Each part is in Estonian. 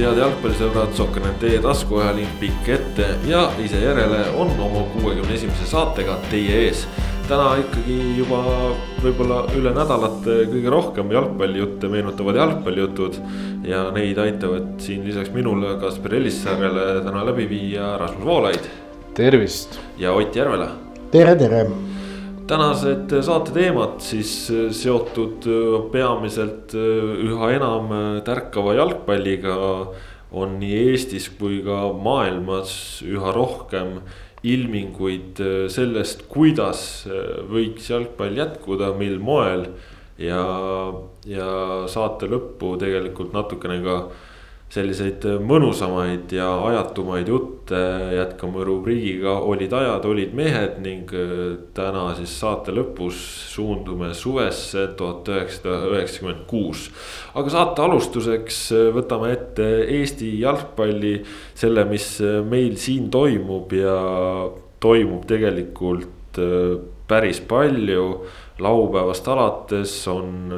head jalgpallisõbrad, Sokkernet teie taskuajalinn pikk ette ja ise järele on oma kuuekümne esimese saatega teie ees. täna ikkagi juba võib-olla üle nädalate kõige rohkem jalgpallijutte meenutavad jalgpallijutud. ja neid aitavad siin lisaks minule Kaspar Elissaarele täna läbi viia Rasmus Voolaid. tervist. ja Ott Järvela. tere, tere tänased saate teemad siis äh, seotud äh, peamiselt äh, üha enam tärkava jalgpalliga. on nii Eestis kui ka maailmas üha rohkem ilminguid sellest, kuidas võiks jalgpall jätkuda, mil moel. ja, ja saate lõppu tegelikult natukene ka selliseid mõnusamaid ja ajatumaid jutte jätkame rubriigiga olid ajad, olid mehed ning äh, täna siis saate lõpus suundume suvesse tuhat üheksasada üheksakümmend kuus. aga saate alustuseks äh, võtame ette Eesti jalgpalli, selle, mis äh, meil siin toimub ja toimub tegelikult päris palju. laupäevast alates on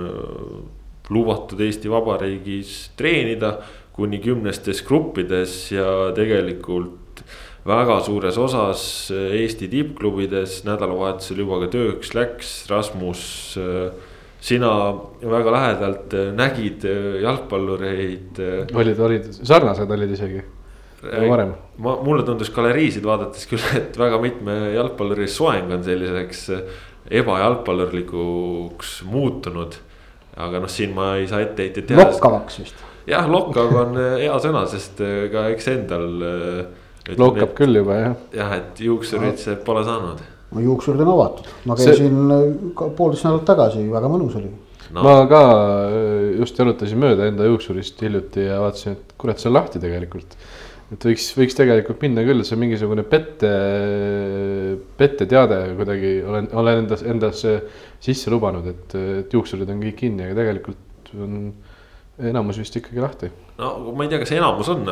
lubatud Eesti Vabariigis treenida kuni kümnestes gruppides ja tegelikult väga suures osas Eesti tippklubides nädalavahetusel juba ka tööks läks, Rasmus. sina väga lähedalt nägid jalgpallureid. olid, olid sarnased olid isegi varem. ma, mulle tundus galeriisid vaadates küll, et väga mitme jalgpalluri soeng on selliseks ebajalgpallurlikuks muutunud. aga noh, siin ma ei saa etteheiteid teha. lokkavaks vist jah, lokkav on äh, hea sõna, sest äh, ka eks endal. Äh, lokkab et, küll juba jah. jah, et juuksurit see pole saanud. no juuksurid on avatud, ma käisin see... poolteist nädalat tagasi, väga mõnus oli no.. ma ka just jalutasin mööda enda juuksurist hiljuti ja vaatasin, et kurat, see on lahti tegelikult et võiks, võiks tegelikult minna küll, see on mingisugune pette, petteteade kuidagi olen, olen endas, endasse sisse lubanud, et, et juuksurid on kõik kinni, aga tegelikult on enamus vist ikkagi lahti. no ma ei tea, kas enamus on,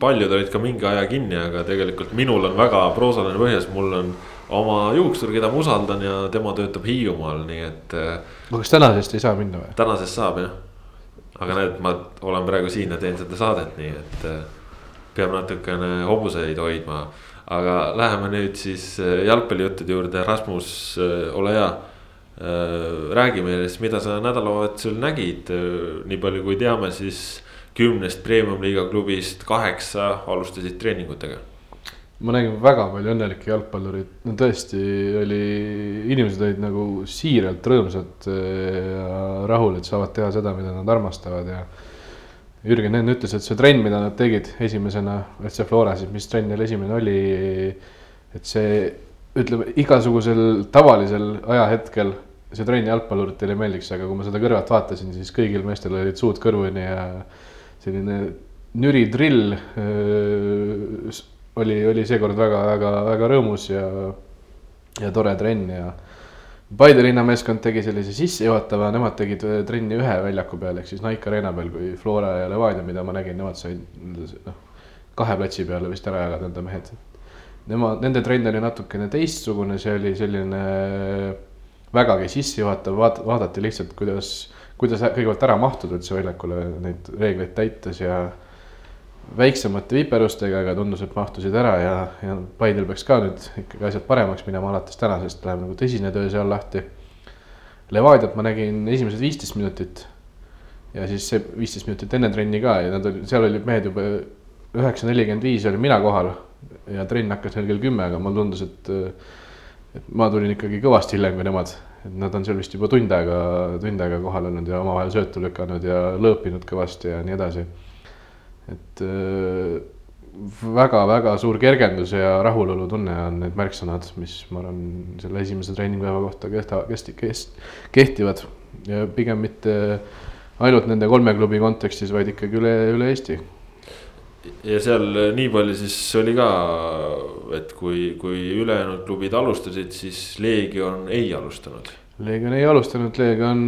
paljud olid ka mingi aja kinni, aga tegelikult minul on väga proosaline põhjus, mul on oma juuksur, keda ma usaldan ja tema töötab Hiiumaal, nii et. aga kas tänasest ei saa minna või? tänasest saab jah, aga näed, ma olen praegu siin ja teen seda saadet, nii et peab natukene hobuseid hoidma. aga läheme nüüd siis jalgpallijuttude juurde, Rasmus, ole hea Äh, räägi meile siis, mida sa nädalavahetusel nägid, äh, nii palju kui teame, siis kümnest premium-liiga klubist kaheksa alustasid treeningutega. ma nägin väga palju õnnelikke jalgpallureid, no tõesti oli, inimesed olid nagu siiralt rõõmsad äh, ja rahul, et saavad teha seda, mida nad armastavad ja. Jürgen enne ütles, et see trenn, mida nad tegid esimesena, et see Flora siis, mis trenn neil esimene oli. et see ütleme igasugusel tavalisel ajahetkel see trenn jalgpalluritele ei meeldiks, aga kui ma seda kõrvalt vaatasin, siis kõigil meestel olid suud kõrvuni ja selline nüri drill öö, oli, oli seekord väga-väga-väga rõõmus ja, ja tore trenn ja. Paide linnameeskond tegi sellise sissejuhatava, nemad tegid trenni ühe väljaku peal ehk siis Nike Arena peal, kui Flora ja Levadia, mida ma nägin, nemad said noh, kahe platsi peale vist ära jagada enda mehed. Nemad, nende trenn oli natukene teistsugune, see oli selline vägagi sissejuhatav, vaat-, vaadati lihtsalt, kuidas, kuidas kõigepealt ära mahtuda üldse väljakule neid reegleid täites ja väiksemate viperustega, aga tundus, et mahtusid ära ja, ja Paidel peaks ka nüüd ikkagi asjad paremaks minema, alates tänasest läheb nagu tõsine töö seal lahti. Levadiat ma nägin esimesed viisteist minutit ja siis see viisteist minutit enne trenni ka ja nad olid, seal olid mehed juba üheksa nelikümmend viis olin mina kohal ja trenn hakkas neil kell kümme, aga mulle tundus, et et ma tulin ikkagi kõvasti hiljem kui nemad, et nad on seal vist juba tund aega, tund aega kohal olnud ja omavahel söötu lükanud ja lõõpinud kõvasti ja nii edasi. et väga-väga äh, suur kergendus ja rahulolutunne on need märksõnad, mis ma arvan, selle esimese treeningpäeva kohta kehta, kesti-, kest-, kehtivad ja pigem mitte ainult nende kolme klubi kontekstis, vaid ikkagi üle, üle Eesti ja seal nii palju siis oli ka, et kui, kui ülejäänud klubid alustasid, siis Leegion ei alustanud. Leegion ei alustanud, Leegion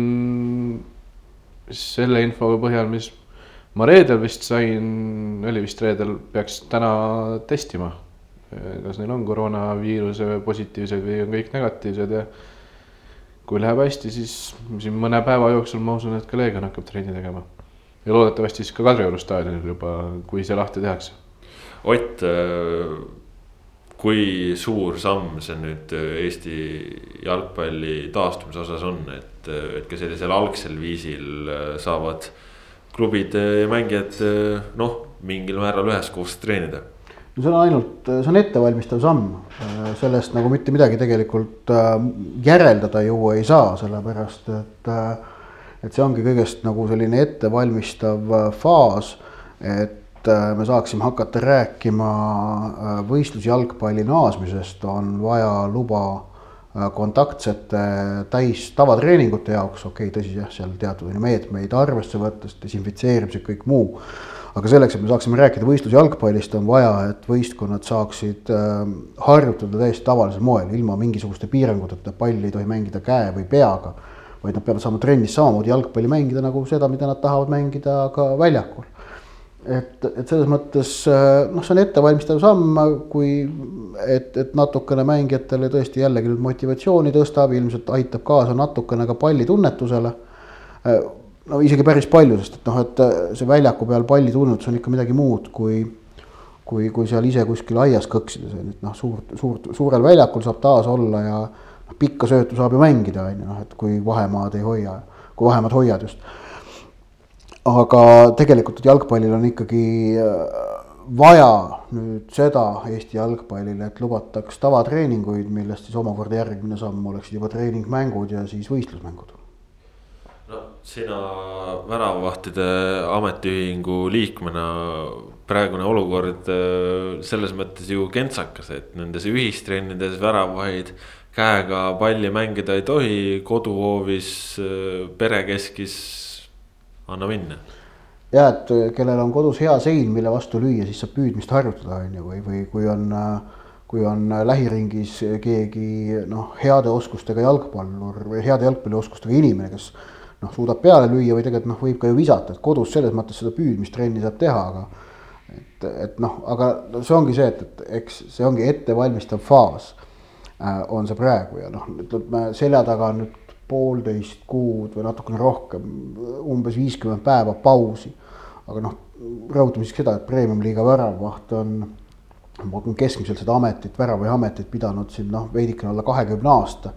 selle info põhjal, mis ma reedel vist sain, oli vist reedel, peaks täna testima. kas neil on koroonaviiruse positiivsed või on kõik negatiivsed ja kui läheb hästi, siis siin mõne päeva jooksul ma usun, et ka Leegion hakkab trenni tegema ja loodetavasti siis ka Kadrioru staadionil juba, kui see lahti tehakse. Ott, kui suur samm see nüüd Eesti jalgpalli taastumise osas on, et, et ka sellisel algsel viisil saavad klubid ja mängijad noh, mingil määral üheskoos treenida no see on ainult, see on ettevalmistav samm, sellest nagu mitte midagi tegelikult äh, järeldada ju ei saa, sellepärast et. Äh, et see ongi kõigest nagu selline ettevalmistav äh, faas, et me saaksime hakata rääkima võistlusjalgpalli naasmisest, on vaja luba kontaktsete täis tavatreeningute jaoks, okei okay,, tõsi jah, seal teatud meetmeid arvesse võttes, desinfitseerimised, kõik muu aga selleks, et me saaksime rääkida võistlusjalgpallist, on vaja, et võistkonnad saaksid äh, harjutada täiesti tavalisel moel, ilma mingisuguste piiranguteta, palli ei tohi mängida käe või peaga. Vaid nad peavad saama trennis samamoodi jalgpalli mängida nagu seda, mida nad tahavad mängida ka väljakul. et, et selles mõttes äh, noh, see on ettevalmistav samm, kui, et, et natukene mängijatele tõesti jällegi nüüd motivatsiooni tõstab, ilmselt aitab kaasa natukene ka pallitunnetusele äh, no isegi päris palju, sest et noh, et äh, see väljaku peal palli tunnetus on ikka midagi muud kui kui, kui seal ise kuskil aias kõksides, et noh, suurt, suurt, suurel väljakul saab taas olla ja pikka söötu saab ju mängida, on ju, noh, et kui vahemaad ei hoia, kui vahemaad hoiad just. aga tegelikult jalgpallil on ikkagi äh, vaja nüüd seda Eesti jalgpallile, et lubataks tavatreeninguid, millest siis omakorda järgmine samm oleksid juba treeningmängud ja siis võistlusmängud no sina väravavahtide ametiühingu liikmena praegune olukord äh, selles mõttes ju kentsakas, et nendes ühistrennides väravahid käega palli mängida ei tohi, koduhoovis, äh, perekeskis, anna minna. ja et äh, kellel on kodus hea sein, mille vastu lüüa, siis saab püüdmist harjutada, on ju, või, või kui on kui on lähiringis keegi noh, heade oskustega jalgpallur või heade jalgpallioskustega inimene, kes noh, suudab peale lüüa või tegelikult noh, võib ka ju visata, et kodus selles mõttes seda püüdmistrenni saab teha, aga et, et noh, aga see ongi see, et, et eks see ongi ettevalmistav faas äh, on see praegu ja noh, ütleme selja taga on nüüd poolteist kuud või natukene rohkem, umbes viiskümmend päeva pausi. aga noh, rõhutame siiski seda, et premium-liiga väravvaht on, on keskmiselt seda ametit, väravahiametit pidanud siin noh, veidikene alla kahekümne aasta.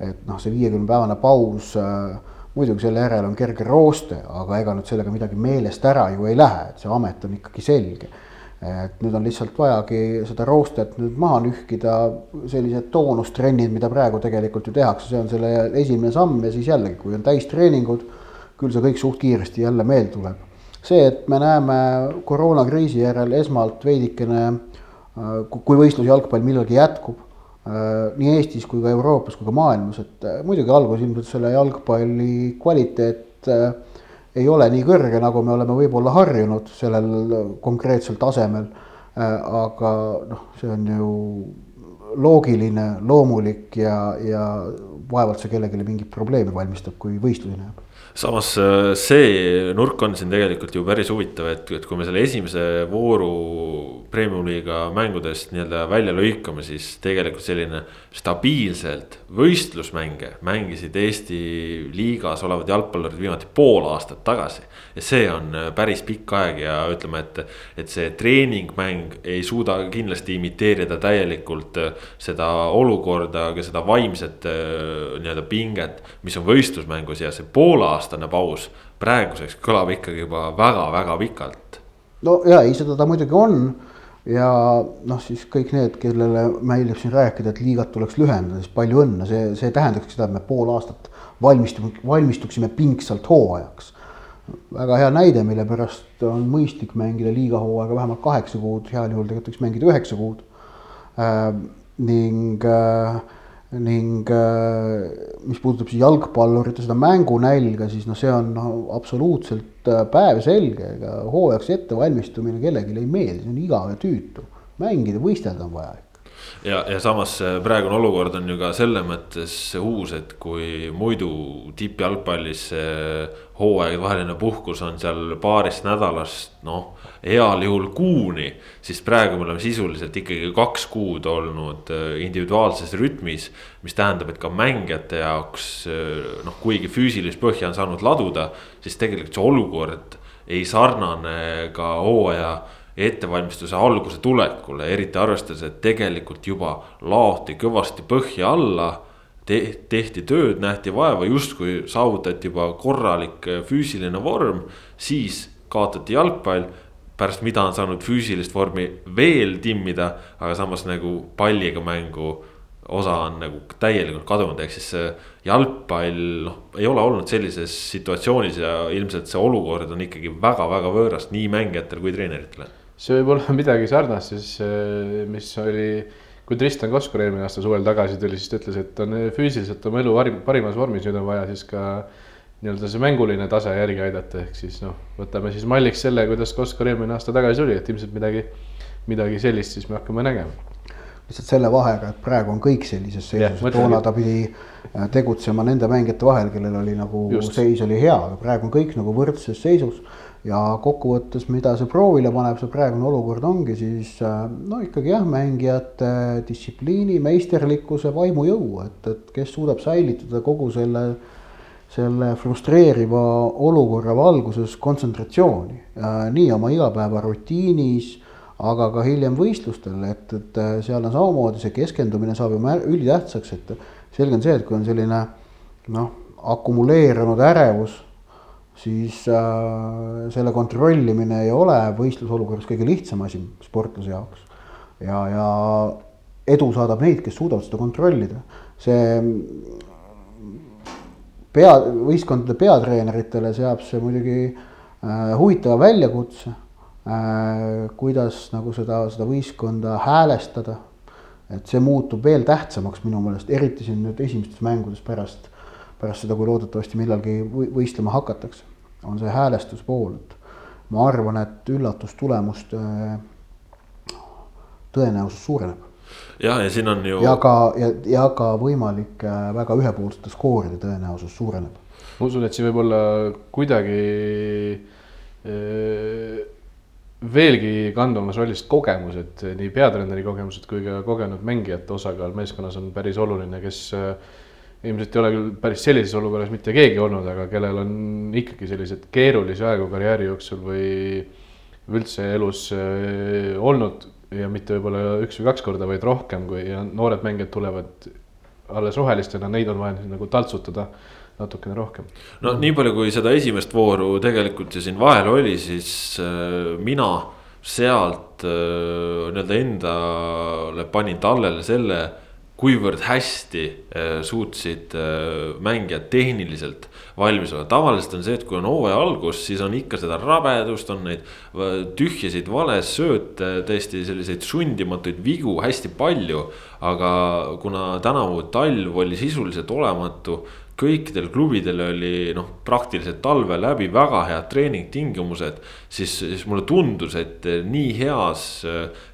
et noh, see viiekümne päevane paus äh, muidugi selle järel on kerge rooste, aga ega nüüd sellega midagi meelest ära ju ei lähe, et see amet on ikkagi selge. Et nüüd on lihtsalt vajagi seda roostet nüüd maha nühkida, sellised toonustrennid, mida praegu tegelikult ju tehakse, see on selle esimene samm ja siis jällegi, kui on täistreeningud, küll see kõik suht kiiresti jälle meelde tuleb. see, et me näeme koroonakriisi järel esmalt veidikene, kui võistlusjalgpall millalgi jätkub, Äh, nii Eestis kui ka Euroopas kui ka maailmas, et äh, muidugi alguses ilmselt selle jalgpalli kvaliteet äh, ei ole nii kõrge, nagu me oleme võib-olla harjunud sellel konkreetsel tasemel. aga noh, see on ju loogiline, loomulik ja, ja vaevalt see kellelegi mingit probleemi valmistab, kui võistlusi näeb samas äh, see nurk on siin tegelikult ju päris huvitav, et, et kui me selle esimese vooru premium-liiga mängudest nii-öelda välja lõikame, siis tegelikult selline stabiilselt võistlusmänge mängisid Eesti liigas olevad jalgpallurid viimati pool aastat tagasi. ja see on äh, päris pikk aeg ja ütleme, et, et see treeningmäng ei suuda kindlasti imiteerida täielikult äh, seda olukorda, aga seda vaimset nii-öelda pinget, mis on võistlusmängus ja see pool aastat aastane paus praeguseks kõlab ikkagi juba väga-väga pikalt. no ja ei, seda ta muidugi on ja noh, siis kõik need, kellele meeldib siin rääkida, et liigat tuleks lühendada, siis palju õnne, see, see tähendaks seda, et me pool aastat valmistume, valmistuksime pingsalt hooajaks. väga hea näide, mille pärast on mõistlik mängida liigahooaega vähemalt kaheksa kuud, heal juhul tegelikult võiks mängida üheksa kuud äh,. ning äh, ning äh, mis puudutab siis jalgpallurite seda mängunälga, siis noh, see on noh, absoluutselt äh, päevselge, ega hooajaks ettevalmistumine kellelegi ei meeldi, see on igav ja tüütu. mängida, võistelda on vaja ja, ja samas praegune olukord on ju ka selle mõttes uus, et kui muidu tippjalgpallis hooajadevaheline puhkus on seal paarist nädalast, noh. heal juhul kuuni, siis praegu me oleme sisuliselt ikkagi kaks kuud olnud äh, individuaalses rütmis. mis tähendab, et ka mängijate jaoks äh, noh, kuigi füüsilist põhja on saanud laduda, siis tegelikult see olukord ei sarnane ka hooaja ettevalmistuse alguse tulekule, eriti arvestades, et tegelikult juba laoti kõvasti põhja alla te. tehti tööd, nähti vaeva, justkui saavutati juba korralik füüsiline vorm, siis kaotati jalgpall pärast mida on saanud füüsilist vormi veel timmida, aga samas nagu palliga mängu osa on nagu täielikult kadunud, ehk siis see jalgpall noh, ei ole olnud sellises situatsioonis ja ilmselt see olukord on ikkagi väga-väga võõras nii mängijatele kui treeneritele. See võib olla midagi sarnast siis, mis oli, kui Tristan Koskor eelmine aasta suvel tagasi tuli, siis ta ütles, et on füüsiliselt oma elu parimas vormis, nüüd on vaja siis ka nii-öelda see mänguline tase järgi aidata, ehk siis noh, võtame siis malliks selle, kuidas Koskor eelmine aasta tagasi tuli, et ilmselt midagi, midagi sellist siis me hakkame nägema lihtsalt selle vahega, et praegu on kõik sellises seisus, et toona ta pidi tegutsema nende mängijate vahel, kellel oli nagu Just. seis oli hea, aga praegu on kõik nagu võrdses seisus. Ja kokkuvõttes, mida see proovile paneb, see praegune olukord ongi siis äh, no ikkagi jah, mängijate distsipliini, meisterlikkuse, vaimujõu, et, et kes suudab säilitada kogu selle selle frustreeriva olukorra valguses kontsentratsiooni äh, nii oma igapäevarutiinis aga ka hiljem võistlustel, et, et äh, seal on samamoodi see keskendumine saab ju ülitähtsaks, et selge on see, et kui on selline noh, akumuleerunud ärevus, siis äh, selle kontrollimine ei ole võistlusolukorras kõige lihtsam asi sportlase jaoks. ja, ja edu saadab neid, kes suudavad seda kontrollida. see pea, võistkondade peatreeneritele seab see muidugi äh, huvitava väljakutse Äh, kuidas nagu seda, seda võistkonda häälestada. et see muutub veel tähtsamaks minu meelest, eriti siin nüüd esimestes mängudes pärast, pärast seda, kui loodetavasti millalgi võistlema hakatakse, on see häälestuspool, et ma arvan, et üllatustulemuste tõenäosus suureneb. jah, ja siin on ju. ja ka, ja, ja ka võimalike väga ühepoolsete skooride tõenäosus suureneb. ma usun, et siin võib olla kuidagi äh, veelgi kandvamas rollis kogemused, nii peatreeneri kogemused kui ka kogenud mängijate osakaal meeskonnas on päris oluline, kes äh, ilmselt ei ole küll päris sellises olukorras mitte keegi olnud, aga kellel on ikkagi selliseid keerulisi aegu karjääri jooksul või üldse elus äh, olnud ja mitte võib-olla üks või kaks korda, vaid rohkem, kui noored mängijad tulevad alles rohelistena, neid on vaja nagu taltsutada natukene rohkem. no nii palju, kui seda esimest vooru tegelikult ju siin vahel oli, siis äh, mina sealt äh, nii-öelda endale panin tallele selle, kuivõrd hästi äh, suutsid äh, mängijad tehniliselt valmis olla. tavaliselt on see, et kui on hooaja algus, siis on ikka seda rabedust, on neid äh, tühjasid valesööte, tõesti selliseid sundimatuid vigu hästi palju. aga kuna tänavu talv oli sisuliselt olematu kõikidel klubidel oli noh, praktiliselt talve läbi väga head treeningtingimused. siis, siis mulle tundus, et nii heas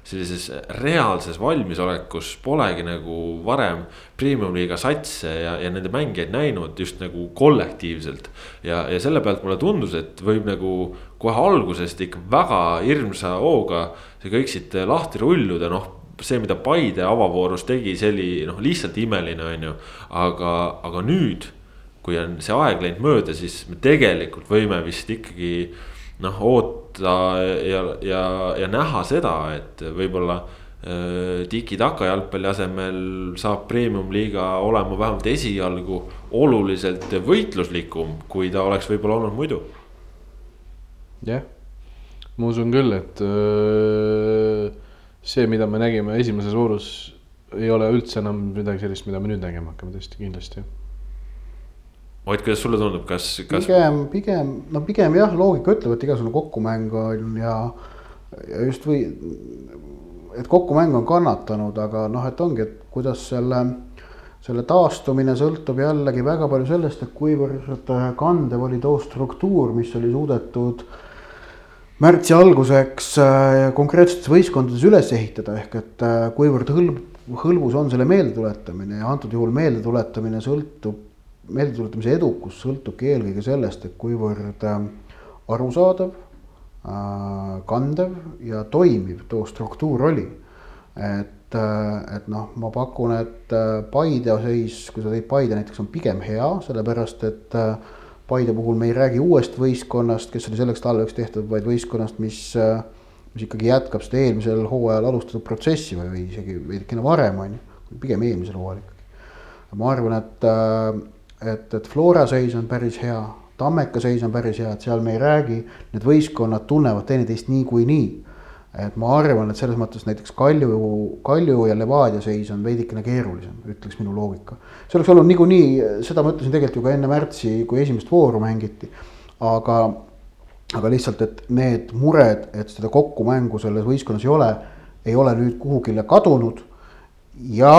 sellises reaalses valmisolekus polegi nagu varem premium-liiga satse ja, ja nende mängijaid näinud just nagu kollektiivselt. ja, ja selle pealt mulle tundus, et võib nagu kohe algusest ikka väga hirmsa hooga see kõik siit lahti rulluda, noh see, mida Paide avavoorus tegi, see oli noh, lihtsalt imeline, on ju. aga, aga nüüd, kui on see aeg läinud mööda, siis me tegelikult võime vist ikkagi noh, oota ja, ja, ja näha seda, et võib-olla äh, tiki-taka jalgpalli asemel saab premium-liiga olema vähemalt esialgu oluliselt võitluslikum, kui ta oleks võib-olla olnud muidu. jah, ma usun küll, et öö äh, see, mida me nägime esimeses voorus, ei ole üldse enam midagi sellist, mida me nüüd nägema hakkame, tõesti kindlasti. Ott, kuidas sulle tundub, kas, kas...? pigem, pigem, no pigem jah, loogika ütleb, et igasugune kokkumäng on ja, ja just või, et kokkumäng on kannatanud, aga noh, et ongi, et kuidas selle, selle taastumine sõltub jällegi väga palju sellest, et kuivõrd kandev oli too struktuur, mis oli suudetud äh, märtsi alguseks äh, konkreetsetes võistkondades üles ehitada, ehk et äh, kuivõrd hõlb, hõlbus on selle meeldetuletamine ja antud juhul meeldetuletamine sõltub, meeldetuletamise edukus sõltubki eelkõige sellest, et kuivõrd äh, arusaadav, kandev ja toimiv too struktuur oli. et, et noh, ma pakun, et Paide seis, kui sa tõid Paide näiteks, on pigem hea, sellepärast et Paide puhul me ei räägi uuest võistkonnast, kes oli selleks talveks tehtud, vaid võistkonnast, mis, mis ikkagi jätkab seda eelmisel hooajal alustatud protsessi või, või isegi veidikene varem, on ju, pigem eelmisel hooajal ikkagi. ma arvan, et, et, et Flora seis on päris hea, Tammeka seis on päris hea, et seal me ei räägi, need võistkonnad tunnevad teineteist niikuinii nii et ma arvan, et selles mõttes näiteks Kalju, Kalju ja Levadia seis on veidikene keerulisem, ütleks minu loogika. see oleks olnud niikuinii, seda ma ütlesin tegelikult ju ka enne märtsi, kui esimest vooru mängiti. aga, aga lihtsalt, et need mured, et seda kokkumängu selles võistkonnas ei ole, ei ole nüüd kuhugile kadunud. ja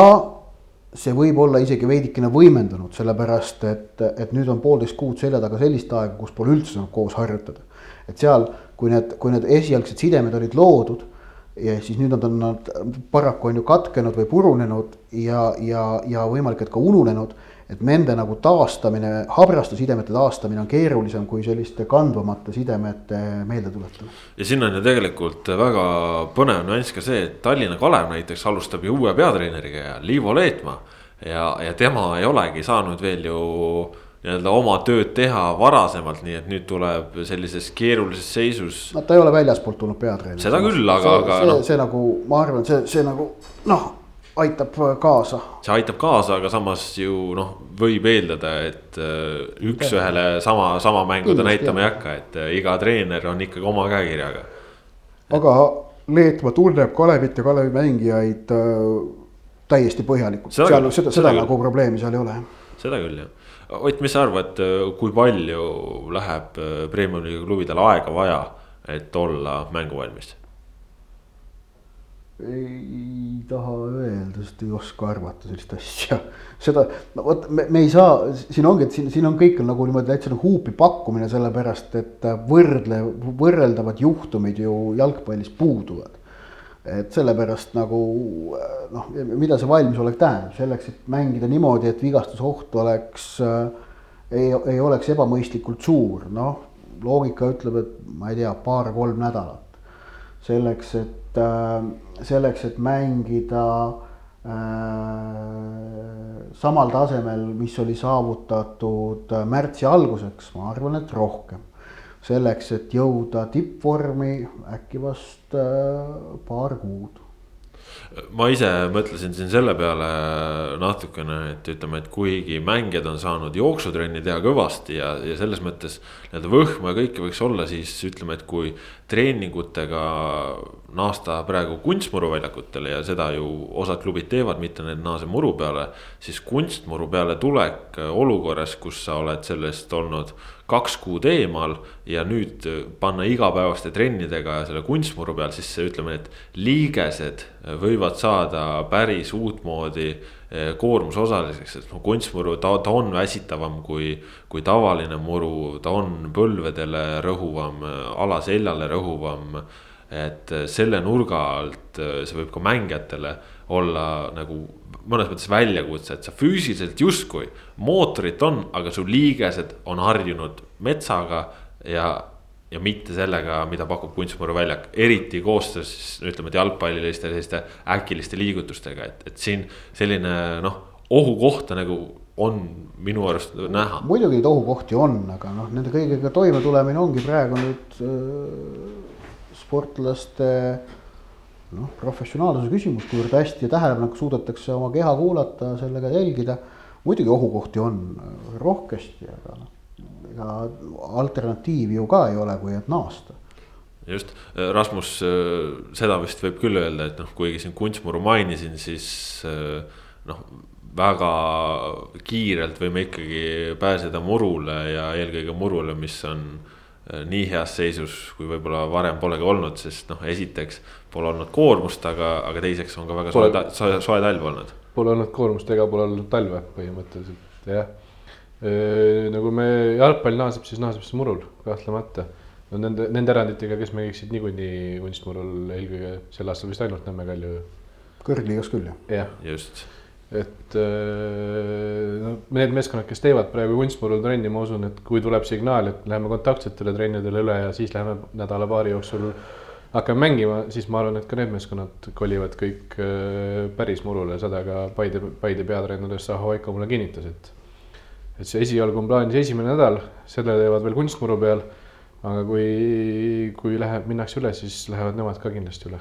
see võib olla isegi veidikene võimendunud, sellepärast et, et nüüd on poolteist kuud selja taga sellist aega, kus pole üldse saanud koos harjutada. et seal kui need, kui need esialgsed sidemed olid loodud ja siis nüüd nad on nad paraku on ju katkenud või purunenud ja, ja, ja võimalik, et ka ununenud. et nende nagu taastamine, habraste sidemete taastamine on keerulisem kui selliste kandvamate sidemete meeldetuletamine. ja siin on ju tegelikult väga põnev nüanss ka see, et Tallinna Kalev näiteks alustab ju uue peatreeneriga ja Liivo Leetmaa. ja, ja tema ei olegi saanud veel ju nii-öelda oma tööd teha varasemalt, nii et nüüd tuleb sellises keerulises seisus. no ta ei ole väljaspoolt tulnud peatreener. seda küll, aga, aga noh. see nagu, ma arvan, see, see nagu noh, aitab kaasa. see aitab kaasa, aga samas ju noh, võib eeldada, et äh, üks-ühele sama, sama mängu ta näitama ei hakka, et äh, iga treener on ikkagi oma käekirjaga. aga Leetmaa tunneb Kalevit ja Kalevi mängijaid äh, täiesti põhjalikult, seal seda, seda, seda nagu probleemi seal ei ole. seda küll jah Ott, mis sa arvad, kui palju läheb äh, Premiumi klubidel aega vaja, et olla mänguvalmis? ei taha öelda, sest ei oska arvata sellist asja. seda, no vot, me, me ei saa, siin ongi, et siin, siin on kõik on nagu niimoodi täitsa nagu huupi pakkumine, sellepärast et võrdle, võrreldavad juhtumid ju jalgpallis puuduvad et sellepärast nagu noh, mida see valmisolek tähendab, selleks, et mängida niimoodi, et vigastusoht oleks äh,, ei, ei oleks ebamõistlikult suur, noh, loogika ütleb, et ma ei tea, paar-kolm nädalat. selleks, et äh,, selleks, et mängida äh, samal tasemel, mis oli saavutatud äh, märtsi alguseks, ma arvan, et rohkem selleks, et jõuda tippvormi äkki vast äh, paar kuud ma ise mõtlesin siin selle peale natukene, et ütleme, et kuigi mängijad on saanud jooksutrenni teha kõvasti ja, ja selles mõttes nii-öelda võhma ja kõike võiks olla, siis ütleme, et kui treeningutega naasta praegu kunstmuruväljakutele ja seda ju osad klubid teevad, mitte need naase muru peale. siis kunstmuru peale tulek olukorras, kus sa oled sellest olnud kaks kuud eemal ja nüüd panna igapäevaste trennidega selle kunstmuru peal, siis ütleme, et liigesed võivad saada päris uutmoodi eh, koormusosaliseks, et noh, kunstmuru, ta, ta on väsitavam kui, kui tavaline muru, ta on põlvedele rõhuvam, alaseljale rõhuvam. et selle nurga alt see võib ka mängijatele olla nagu mõnes mõttes väljakutse, et sa füüsiliselt justkui mootorit on, aga su liigesed on harjunud metsaga ja. Ja mitte sellega, mida pakub kunstmuruväljak, eriti koostöös ütleme, et jalgpalliliste selliste äkiliste liigutustega, et, et siin selline noh, ohukohta nagu on minu arust näha. muidugi neid ohukohti on, aga noh, nende kõigega toimetulemine ongi praegu nüüd äh, sportlaste noh, professionaalsuse küsimus, kuivõrd hästi ja tähelepanelikult suudetakse oma keha kuulata, sellega jälgida. muidugi ohukohti on äh, rohkesti, aga noh, ega alternatiivi ju ka ei ole, kui et naasta just, Rasmus, seda vist võib küll öelda, et noh, kuigi siin kunstmuru mainisin, siis noh, väga kiirelt võime ikkagi pääseda murule ja eelkõige murule, mis on nii heas seisus, kui võib-olla varem polegi olnud, sest noh, esiteks pole olnud koormust, aga, aga teiseks on ka väga soe, soe, soe talv olnud. Pole olnud koormust ega pole olnud talve põhimõtteliselt jah. Nagu me jalgpall naaseb, siis naaseb see murul kahtlemata. no nende, nende eranditega, kes mängiksid niikuinii kunstmurul eelkõige sel aastal vist ainult Nõmme Kalju. kõrgliigas küll jah. jah, just et no need meeskonnad, kes teevad praegu kunstmurul trenni, ma usun, et kui tuleb signaal, et läheme kontaktsetele trennidele üle ja siis läheme nädala-paari jooksul hakkame mängima, siis ma arvan, et ka need meeskonnad kolivad kõik päris murule, seda ka Paide, Paide peatreener Saho Aiko mulle kinnitas, et. Et see esialgu on plaanis esimene nädal, selle teevad veel kunstmuru peal. aga kui, kui läheb, minnakse üle, siis lähevad nemad ka kindlasti üle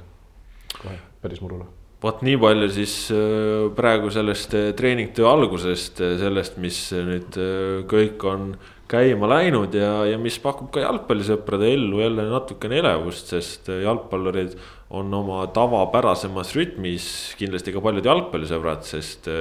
kohe päris murule vot nii palju siis äh, praegu sellest äh, treeningtöö algusest, äh, sellest, mis nüüd kõik on käima läinud ja, ja mis pakub ka jalgpallisõprade ellu jälle natukene elevust, sest jalgpallurid on oma tavapärasemas rütmis kindlasti ka paljud jalgpallisõbrad, sest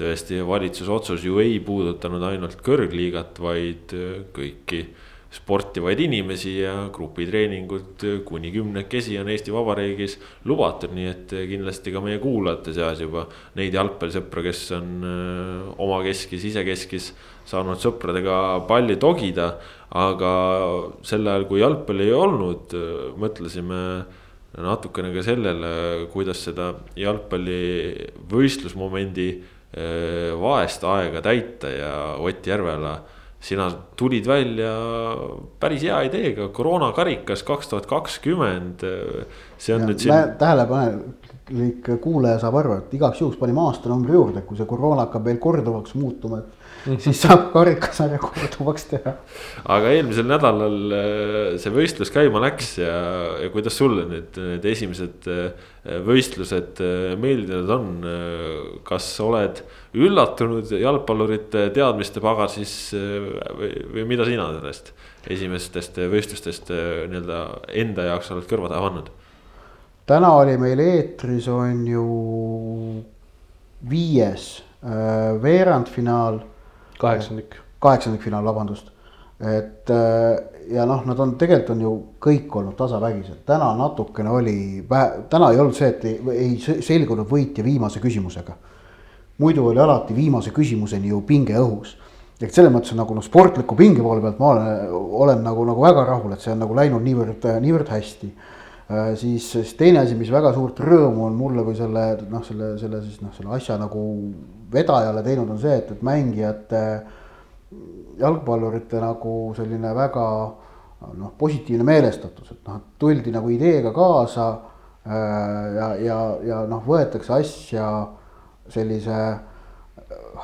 tõesti valitsuse otsus ju ei puudutanud ainult kõrgliigat, vaid kõiki sportivaid inimesi ja grupitreeningud kuni kümnekesi on Eesti Vabariigis lubatud, nii et kindlasti ka meie kuulajate seas juba neid jalgpallisõpru, kes on äh, omakeskis, isekeskis saanud sõpradega palli togida. aga sel ajal, kui jalgpalli ei olnud, äh, mõtlesime natukene ka sellele, kuidas seda jalgpalli võistlusmomendi äh, vaest aega täita ja Ott Järvela sina tulid välja päris hea ideega, koroonakarikas kaks tuhat kakskümmend. see on ja, nüüd siin. tähelepanelik kuulaja saab aru, et igaks juhuks panime aastanumbri juurde, kui see koroona hakkab veel korduvaks muutuma, et siis saab karikasarja korduvaks teha. aga eelmisel nädalal äh, see võistlus käima läks ja, ja kuidas sulle nüüd need esimesed äh, võistlused äh, meeldinud on? kas oled üllatunud jalgpallurite teadmiste pagasis või, või mida sina sellest esimestest võistlustest nii-öelda enda jaoks oled kõrva taha pannud? täna oli meil eetris on ju viies veerandfinaal kaheksandik. kaheksandikfinaal, vabandust. et äh, ja noh, nad on tegelikult on ju kõik olnud tasavägised, täna natukene oli, täna ei olnud see, et ei, ei selgunud võitja viimase küsimusega. muidu oli alati viimase küsimuseni ju pinge õhus. et selles mõttes nagu noh, sportliku pinge poole pealt ma olen, olen nagu, nagu väga rahul, et see on nagu läinud niivõrd, niivõrd hästi siis, siis teine asi, mis väga suurt rõõmu on mulle kui selle noh, selle, selle siis noh, selle asja nagu vedajale teinud, on see, et, et mängijate, jalgpallurite nagu selline väga noh, positiivne meelestatus, et noh, tuldi nagu ideega kaasa äh, ja, ja, ja noh, võetakse asja sellise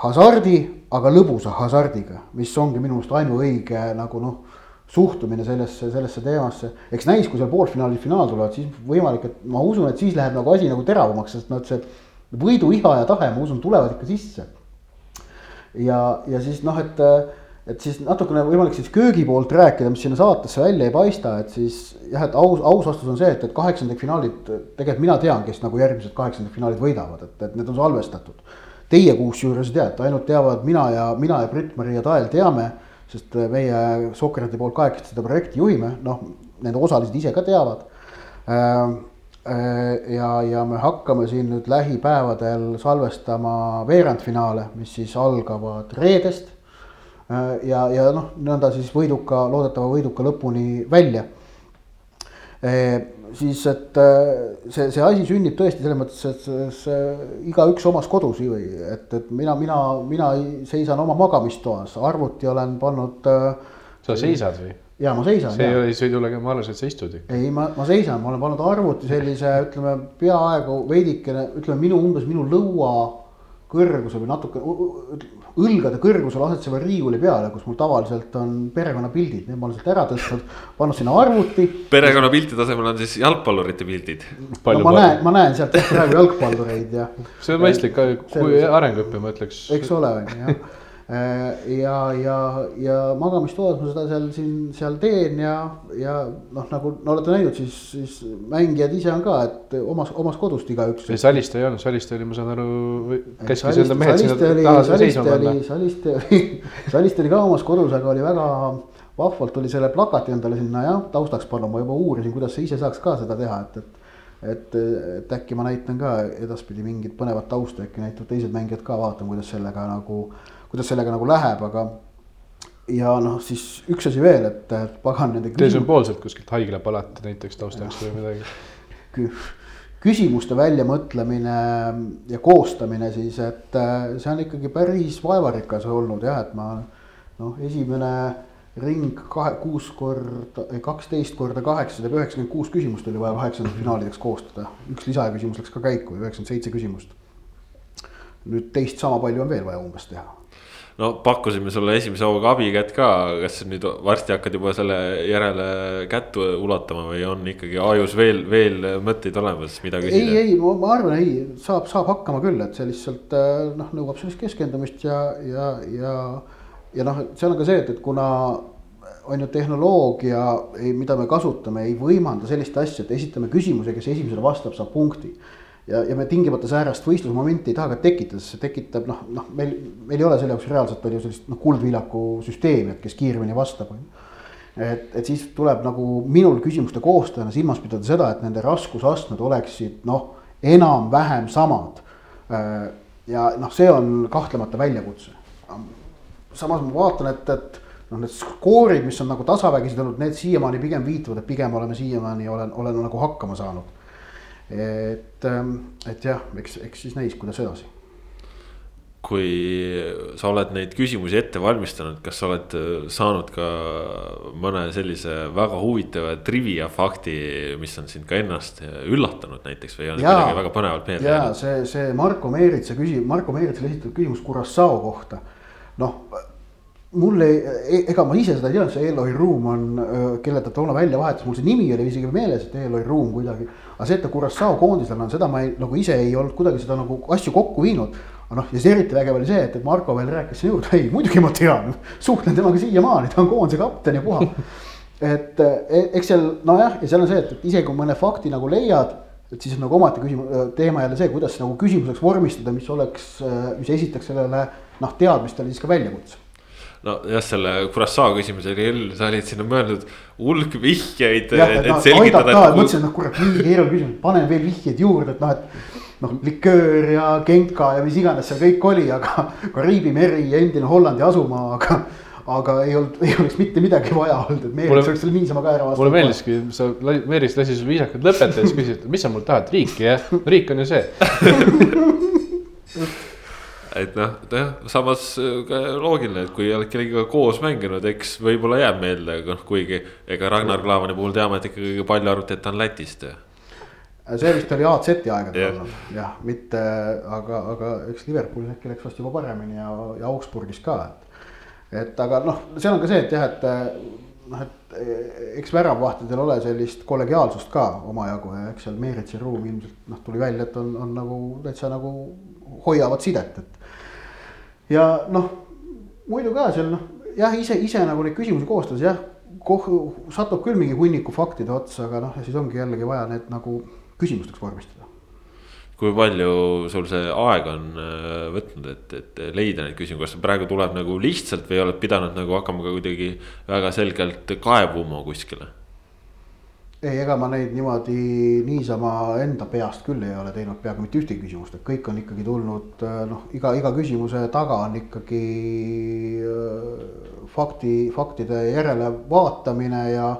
hasardi, aga lõbusa hasardiga, mis ongi minu meelest ainuõige nagu noh, suhtumine sellesse, sellesse teemasse. eks näis, kui seal poolfinaalid, finaal tulevad, siis võimalik, et ma usun, et siis läheb nagu asi nagu teravamaks, sest noh, et see võiduiha ja tahe, ma usun, tulevad ikka sisse. ja, ja siis noh, et, et siis natukene võimalik siis köögi poolt rääkida, mis sinna saatesse välja ei paista, et siis jah, et aus, aus vastus on see, et, et kaheksandikfinaalid, tegelikult mina tean, kes nagu järgmised kaheksandikfinaalid võidavad, et, et need on salvestatud. Teie kusjuures teate, ainult teavad mina ja, mina ja Britt-Maria Tael teame, sest meie Sokrati poolt kahekesti seda projekti juhime, noh, nende osalised ise ka teavad äh, Äh, ja, ja me hakkame siin nüüd lähipäevadel salvestama veerandfinaale, mis siis algavad reedest. Äh, ja, ja noh, nõnda siis võiduka, loodetava võiduka lõpuni välja. Äh, siis, et see, see asi sünnib tõesti selles mõttes, et see, see igaüks omas kodus ju, et, et mina, mina, mina seisan oma magamistoas, arvuti olen pannud. sa seisad või? ja ma seisan. see ei ole sõidulege, ma arvasin, et sa istud ikka. ei, ma, ma seisan, ma olen pannud arvuti sellise, ütleme peaaegu veidikene, ütleme minu umbes minu lõua kõrguse või natuke õlgade kõrgusel asetseva riiuli peale, kus mul tavaliselt on perekonnapildid, need ma olen sealt ära tõstnud, pannud sinna arvuti. perekonnapiltide asemel on siis jalgpallurite pildid. no ma näen, ma näen sealt praegu jalgpallureid ja. see on mõistlik, kui arenguõpe, ma ütleks. eks ole, on ju jah ja, ja, ja magamistoas ma seda seal siin, seal teen ja, ja noh, nagu no olete näinud, siis, siis mängijad ise on ka, et omas, omas kodust igaüks. Saliste ei olnud, Saliste oli, ma saan aru, käskis enda mehed sinna taha seisma panna. Saliste oli, Saliste oli ka omas kodus, aga oli väga vahvalt oli selle plakati endale sinna jah, taustaks pannud, ma juba uurisin, kuidas sa ise saaks ka seda teha, et, et et, et äkki ma näitan ka edaspidi mingit põnevat tausta, äkki näitavad teised mängijad ka, vaatan, kuidas sellega nagu äh, kuidas sellega nagu läheb, aga ja noh, siis üks asi veel, et pagan nende. Teil sümboolselt kuskilt haiglapalat näiteks taustaks või midagi küsimuste väljamõtlemine ja koostamine siis, et äh, see on ikkagi päris vaevarikas olnud jah, et ma noh, esimene ring kahe, kuus korda, kaksteist korda kaheksasada üheksakümmend kuus küsimust oli vaja kaheksandikfinaalideks koostada. üks lisaküsimus läks ka käiku, üheksakümmend seitse küsimust. nüüd teist sama palju on veel vaja umbes teha no pakkusime sulle esimese hooga abikätt ka, kas nüüd varsti hakkad juba selle järele kätt ulatama või on ikkagi ajus veel, veel mõtteid olemas, mida küsida? ei, ei, ma arvan, ei, saab, saab hakkama küll, et see lihtsalt äh, noh, nõuab sellist keskendumist ja, ja, ja. ja noh, seal on ka see, et, et kuna on ju tehnoloogia, mida me kasutame, ei võimalda sellist asja, et esitame küsimuse, kes esimesele vastab, saab punkti ja, ja me tingimata säärast võistlusmomenti ei taha ka tekitada, sest see tekitab noh, noh, meil, meil ei ole selle jaoks reaalselt palju sellist noh, kuldvillaku süsteemi, et kes kiiremini vastab, on ju. et, et siis tuleb nagu minul küsimuste koostajana silmas pidada seda, et nende raskusastmed oleksid noh, enam-vähem samad. ja noh, see on kahtlemata väljakutse. samas ma vaatan, et, et noh, need skoorid, mis on nagu tasavägised olnud, need siiamaani pigem viitavad, et pigem oleme siiamaani olen, olen nagu hakkama saanud et, ähm, et jah, eks, eks siis näis, kuidas edasi. kui sa oled neid küsimusi ette valmistanud, kas sa oled äh, saanud ka mõne sellise väga huvitava trivia fakti, mis on sind ka ennast üllatanud näiteks või on ja, midagi väga põnevalt meelde jäänud? ja see, see Marko Meeritsa küsimus, Marko Meeritsale esitatud küsimus Curaçao kohta. noh mul ei, e-, ega ma ise seda ei teadnud, see Eloi Ruum on, kelle ta toona välja vahetas, mul see nimi oli isegi meeles, et Eloi Ruum kuidagi. Aga see, et ta Curaçao koondislane on, seda ma ei, nagu ise ei olnud kuidagi seda nagu asju kokku viinud. aga noh, ja see eriti vägev oli see, et, et Marko veel rääkis sinna juurde, ei muidugi ma tean, suhtlen temaga siiamaani, ta on koondise kapten ja puha. et e, eks seal nojah, ja seal on see, et, et isegi kui mõne fakti nagu leiad et siis nagu omaette küsimus, teema jälle see, kuidas nagu küsimuseks vormistada, mis oleks, mis esitaks sellele noh, teadmistele siis ka väljakutse nojah, selle Curaçao küsimuse küll, sa olid sinna mõelnud hulk vihjeid, mõtlesin, et noh kurat, nii keeruline küsimus, panen veel vihjeid juurde, et noh, et. noh, liköör ja genka ja mis iganes seal kõik oli, aga Kariibi meri ja endine Hollandi asumaa, aga aga ei olnud, ei oleks mitte midagi vaja olnud, et Meelis oleks selle niisama ka ära vastanud. mulle meeldiski, sa, Meelis lasi sul viisakalt lõpetada, siis küsis, et mis sa mult tahad, riiki jah, riik on ju see et noh, jah, samas äh, ka loogiline, et kui oled kellegagi koos mänginud, eks võib-olla jääb meelde, noh kuigi ega Ragnar Klavani puhul teame, et ikkagi palju arvati, et ta on Lätist. see vist oli AZ-i aegadel yeah. olnud jah, mitte, aga, aga eks Liverpoolis äkki läks vast juba paremini ja, ja Augsburgis ka, et. et aga noh, seal on ka see, et jah, et noh, et eks väravvahtidel ole sellist kollegiaalsust ka omajagu ja eks seal Meeritsi ruum ilmselt noh, tuli välja, et on, on nagu täitsa nagu hoiavad sidet, et ja noh, muidu ka seal noh, jah, ise, ise nagu neid küsimusi koostades jah, koh-, satub küll mingi hunniku faktide otsa, aga noh, siis ongi jällegi vaja need nagu küsimusteks vormistada. kui palju sul see aeg on äh, võtnud, et, et leida neid küsimusi, kas praegu tuleb nagu lihtsalt või oled pidanud nagu hakkama ka kuidagi väga selgelt kaevuma kuskile? Ei, ega ma neid niimoodi niisama enda peast küll ei ole teinud peaaegu mitte ühtegi küsimust, et kõik on ikkagi tulnud äh, noh, iga, iga küsimuse taga on ikkagi äh, fakti, faktide järelevaatamine ja,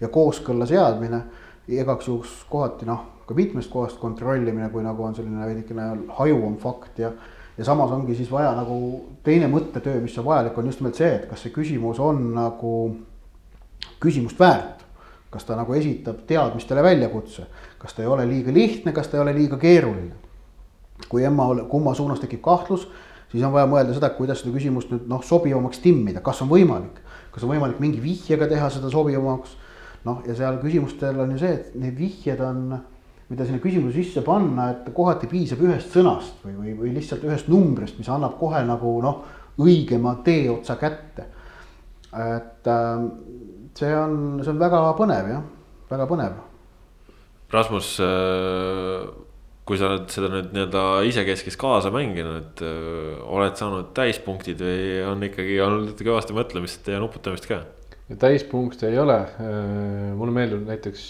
ja kooskõlla seadmine. igaks juhuks kohati noh, ka mitmest kohast kontrollimine, kui nagu on selline veidikene hajuvam fakt ja ja samas ongi siis vaja nagu teine mõttetöö, mis on vajalik, on just nimelt see, et kas see küsimus on nagu küsimust väärt kas ta nagu esitab teadmistele väljakutse, kas ta ei ole liiga lihtne, kas ta ei ole liiga keeruline. kui emma, kumma suunas tekib kahtlus, siis on vaja mõelda seda, kuidas seda küsimust nüüd noh, sobivamaks timmida, kas on võimalik, kas on võimalik mingi vihjega teha seda sobivamaks. noh, ja seal küsimustel on ju see, et need vihjed on, mida sinna küsimuse sisse panna, et kohati piisab ühest sõnast või, või, või lihtsalt ühest numbrist, mis annab kohe nagu noh, õigema teeotsa kätte. et ähm, see on, see on väga põnev jah, väga põnev. Rasmus, äh, kui sa oled seda nüüd nii-öelda isekeskis kaasa mänginud, äh, oled saanud täispunktid või on ikkagi olnud kõvasti mõtlemist ja nuputamist ka? täispunkte ei ole, äh, mulle meeldib näiteks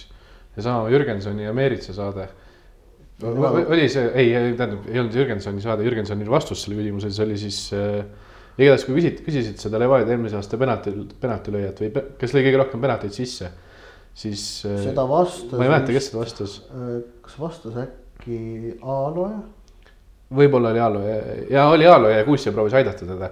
seesama Jürgensoni ja Meeritsa saade. Oli see, ei, tähendab, ei olnud Jürgensoni saade, Jürgensoni vastus selle küsimusele, see oli siis äh, igatahes, kui küsid, küsisid seda Levadia eelmise aasta penaltil, penaltilööjat või kes lõi kõige rohkem penalteid sisse, siis. Äh, seda vastas. ma ei mäleta, kes seda vastas. Äh, kas vastas äkki Aaloja? võib-olla oli Aalo ja, ja oli Aalo ja Kuussi proovis aidata teda.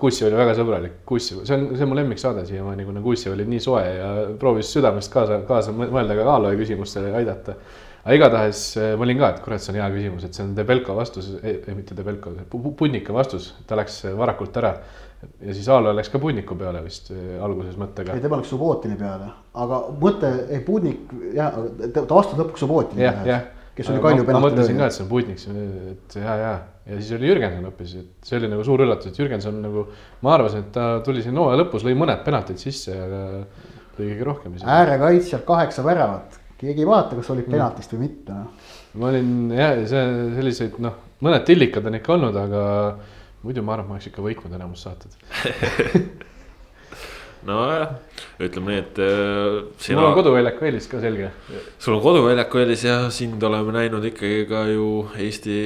Kuussi oli väga sõbralik, Kuussi, see on, see on mu lemmiksaade siiamaani, kuna Kuussi oli nii soe ja proovis südamest kaasa, kaasa mõelda ka Aalo küsimustele aidata. Aga igatahes äh, ma olin ka, et kurat, see on hea küsimus, et see on Debelko vastus, ei mitte Debelko, Punnika vastus, ta läks varakult ära. ja siis Aalo läks ka Punniku peale vist äh, alguses mõttega. ei, tema läks Subbotini peale, aga mõte, ei Punnik, jah, ta vastas lõpuks Subbotini jah, jah kes oli Kalju penalti ma mõtlesin ka, et see on Putnik, et ja, ja, ja siis oli Jürgenson hoopis, et see oli nagu suur üllatus, et Jürgenson nagu. ma arvasin, et ta tuli siin hooaja lõpus, lõi mõned penaltid sisse, aga lõi kõige rohkem. äärekaitsjalt kaheksa väravat, keegi ei vaata, kas olid penaltist või mitte, noh. ma olin jah, see selliseid noh, mõned tillikad on ikka olnud, aga muidu ma arvan, et ma oleks ikka võitnud enamus saated nojah, ütleme nii, et äh, sina.... mul on koduväljaku eelis ka selge. sul on koduväljaku eelis ja sind oleme näinud ikkagi ka ju Eesti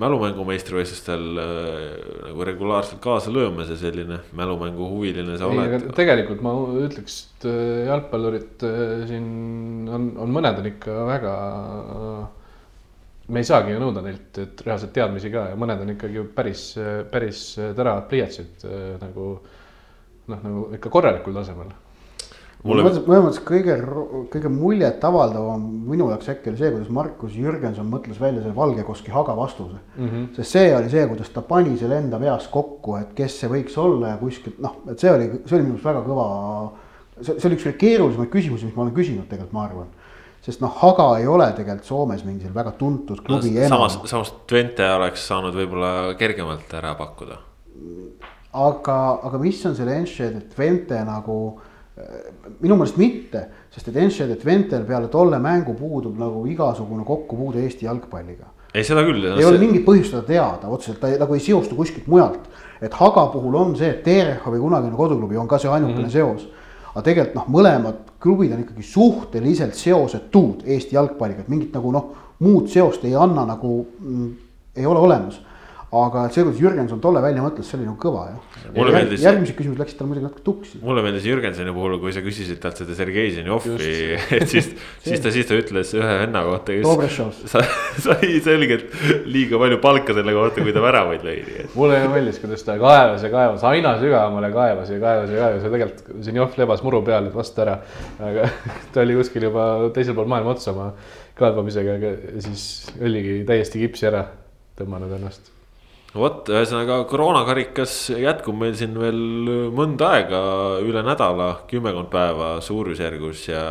mälumängu meistrivõistlustel äh, nagu regulaarselt kaasa löömas ja selline mälumänguhuviline sa oled. tegelikult ma ütleks, et äh, jalgpallurid siin on, on mõned on ikka väga me ei saagi ju nõuda neilt, et reaalselt teadmisi ka ja mõned on ikkagi päris, päris teravad pliiatsid nagu noh, nagu ikka korralikul tasemel. mulle mõnes mõttes kõige, kõige muljetavaldavam minu jaoks äkki oli see, kuidas Markus Jürgenson mõtles välja selle Valgekoski Haga vastuse mm. -hmm. sest see oli see, kuidas ta pani selle enda peas kokku, et kes see võiks olla ja kuskilt noh, et see oli, see oli minu arust väga kõva. see, see oli üks keerulisemaid küsimusi, mis ma olen küsinud tegelikult, ma arvan sest noh, Haga ei ole tegelikult Soomes mingi väga tuntud klubi no,. samas, samas Twente oleks saanud võib-olla kergemalt ära pakkuda aga, aga mis on selle Enschede Twente nagu minu meelest mitte, sest et Enschede Twentel peale tolle mängu puudub nagu igasugune kokkupuude Eesti jalgpalliga. ei, seda küll. ei see... ole mingit põhjust seda teada, otseselt ta ei, nagu ei seostu kuskilt mujalt. et Haga puhul on see, et Terehovi kunagine koduklubi on ka see ainukene mm -hmm. seos. aga tegelikult noh, mõlemad klubid on ikkagi suhteliselt seosetud Eesti jalgpalliga, et mingit nagu noh, muud seost ei anna nagu mm,, ei ole olemas aga see, kuidas Jürgenson tolle välja mõtles, see oli nagu kõva jah. meeldis. järgmised küsimused läksid tal muidugi natuke tuksi. mulle meeldis Jürgensoni puhul, kui sa küsisid talt seda Sergei Zenjovi, et siis, siis ta, siis ta ütles ühe venna kohta, kes sa, sai selgelt liiga palju palka selle kohta, kui ta väravaid lõi. mulle meeldis, kuidas ta kaevas ja kaevas, aina sügavamale kaevas ja kaevas ja kaevas ja tegelikult Zenjov lebas muru peal, et vastu ära. aga ta oli kuskil juba teisel pool maailma otsa oma kaebamisega, aga siis oligi täiesti kipsi ära tõmmanud ennast vot, ühesõnaga koroonakarikas jätkub meil siin veel mõnda aega, üle nädala, kümmekond päeva suurusjärgus ja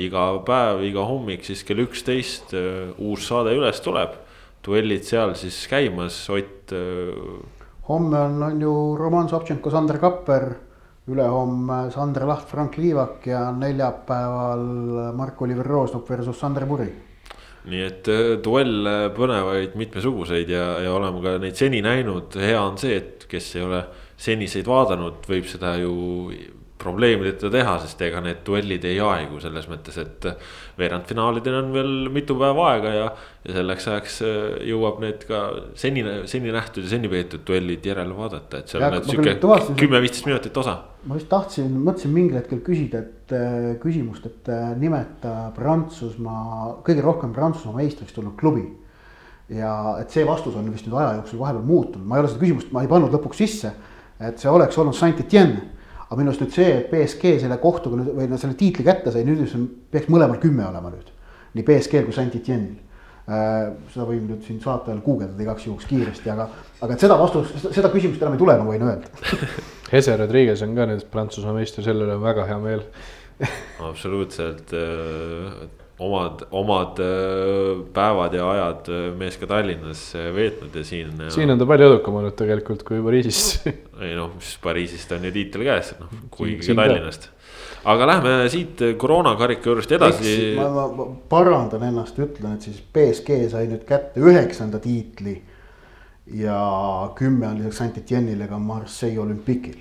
iga päev, iga hommik siis kell üksteist äh, uus saade üles tuleb. duellid seal siis käimas, Ott. Äh, homme on, on ju Roman Savtšenko, Sander Kapper, ülehomme Sander Laht, Frank Liivak ja neljapäeval Mark-Oliver Roosnup versus Sander Puri nii et äh, duelle põnevaid mitmesuguseid ja, ja oleme ka neid seni näinud, hea on see, et kes ei ole seniseid vaadanud, võib seda ju probleemideta teha, sest ega need duellid ei aegu selles mõttes, et veerandfinaalideni on veel mitu päeva aega ja. ja selleks ajaks äh, jõuab need ka senine, seni nähtud ja seni peetud duellid järele vaadata, et seal on sihuke kümme-viisteist minutit osa. ma just tahtsin, mõtlesin mingil hetkel küsida, et äh, küsimust, et äh, nimeta Prantsusmaa, kõige rohkem Prantsusmaa meistriks tulnud klubi ja et see vastus on vist nüüd aja jooksul vahepeal muutunud, ma ei ole seda küsimust, ma ei pannud lõpuks sisse. et see oleks olnud Saint-Etienne aga minu arust nüüd see, et BSG selle kohtuga nüüd või no selle tiitli kätte sai, nüüd peaks mõlemal kümme olema nüüd. nii BSG-l kui Saint-Etienne'il äh,. seda võin nüüd siin saate ajal guugeldada igaks juhuks kiiresti, aga, aga et seda vastust, seda küsimust enam ei tule, ma võin öelda Hese Rodriguez on ka nüüd Prantsusmaa meister, selle üle on väga hea meel absoluutselt äh, omad, omad päevad ja ajad mees ka Tallinnas veetnud ja siin. siin on ta palju edukam olnud tegelikult kui Pariisis ei noh, mis Pariisist on ju tiitel käes, noh kuigi ka Tallinnast. aga lähme siit koroonakarika juurest edasi. Ma, ma, ma parandan ennast, ütlen, et siis BSG sai nüüd kätte üheksanda tiitli. ja kümme on lisaks Saint-Etienne'ile ka Marseille olümpikil.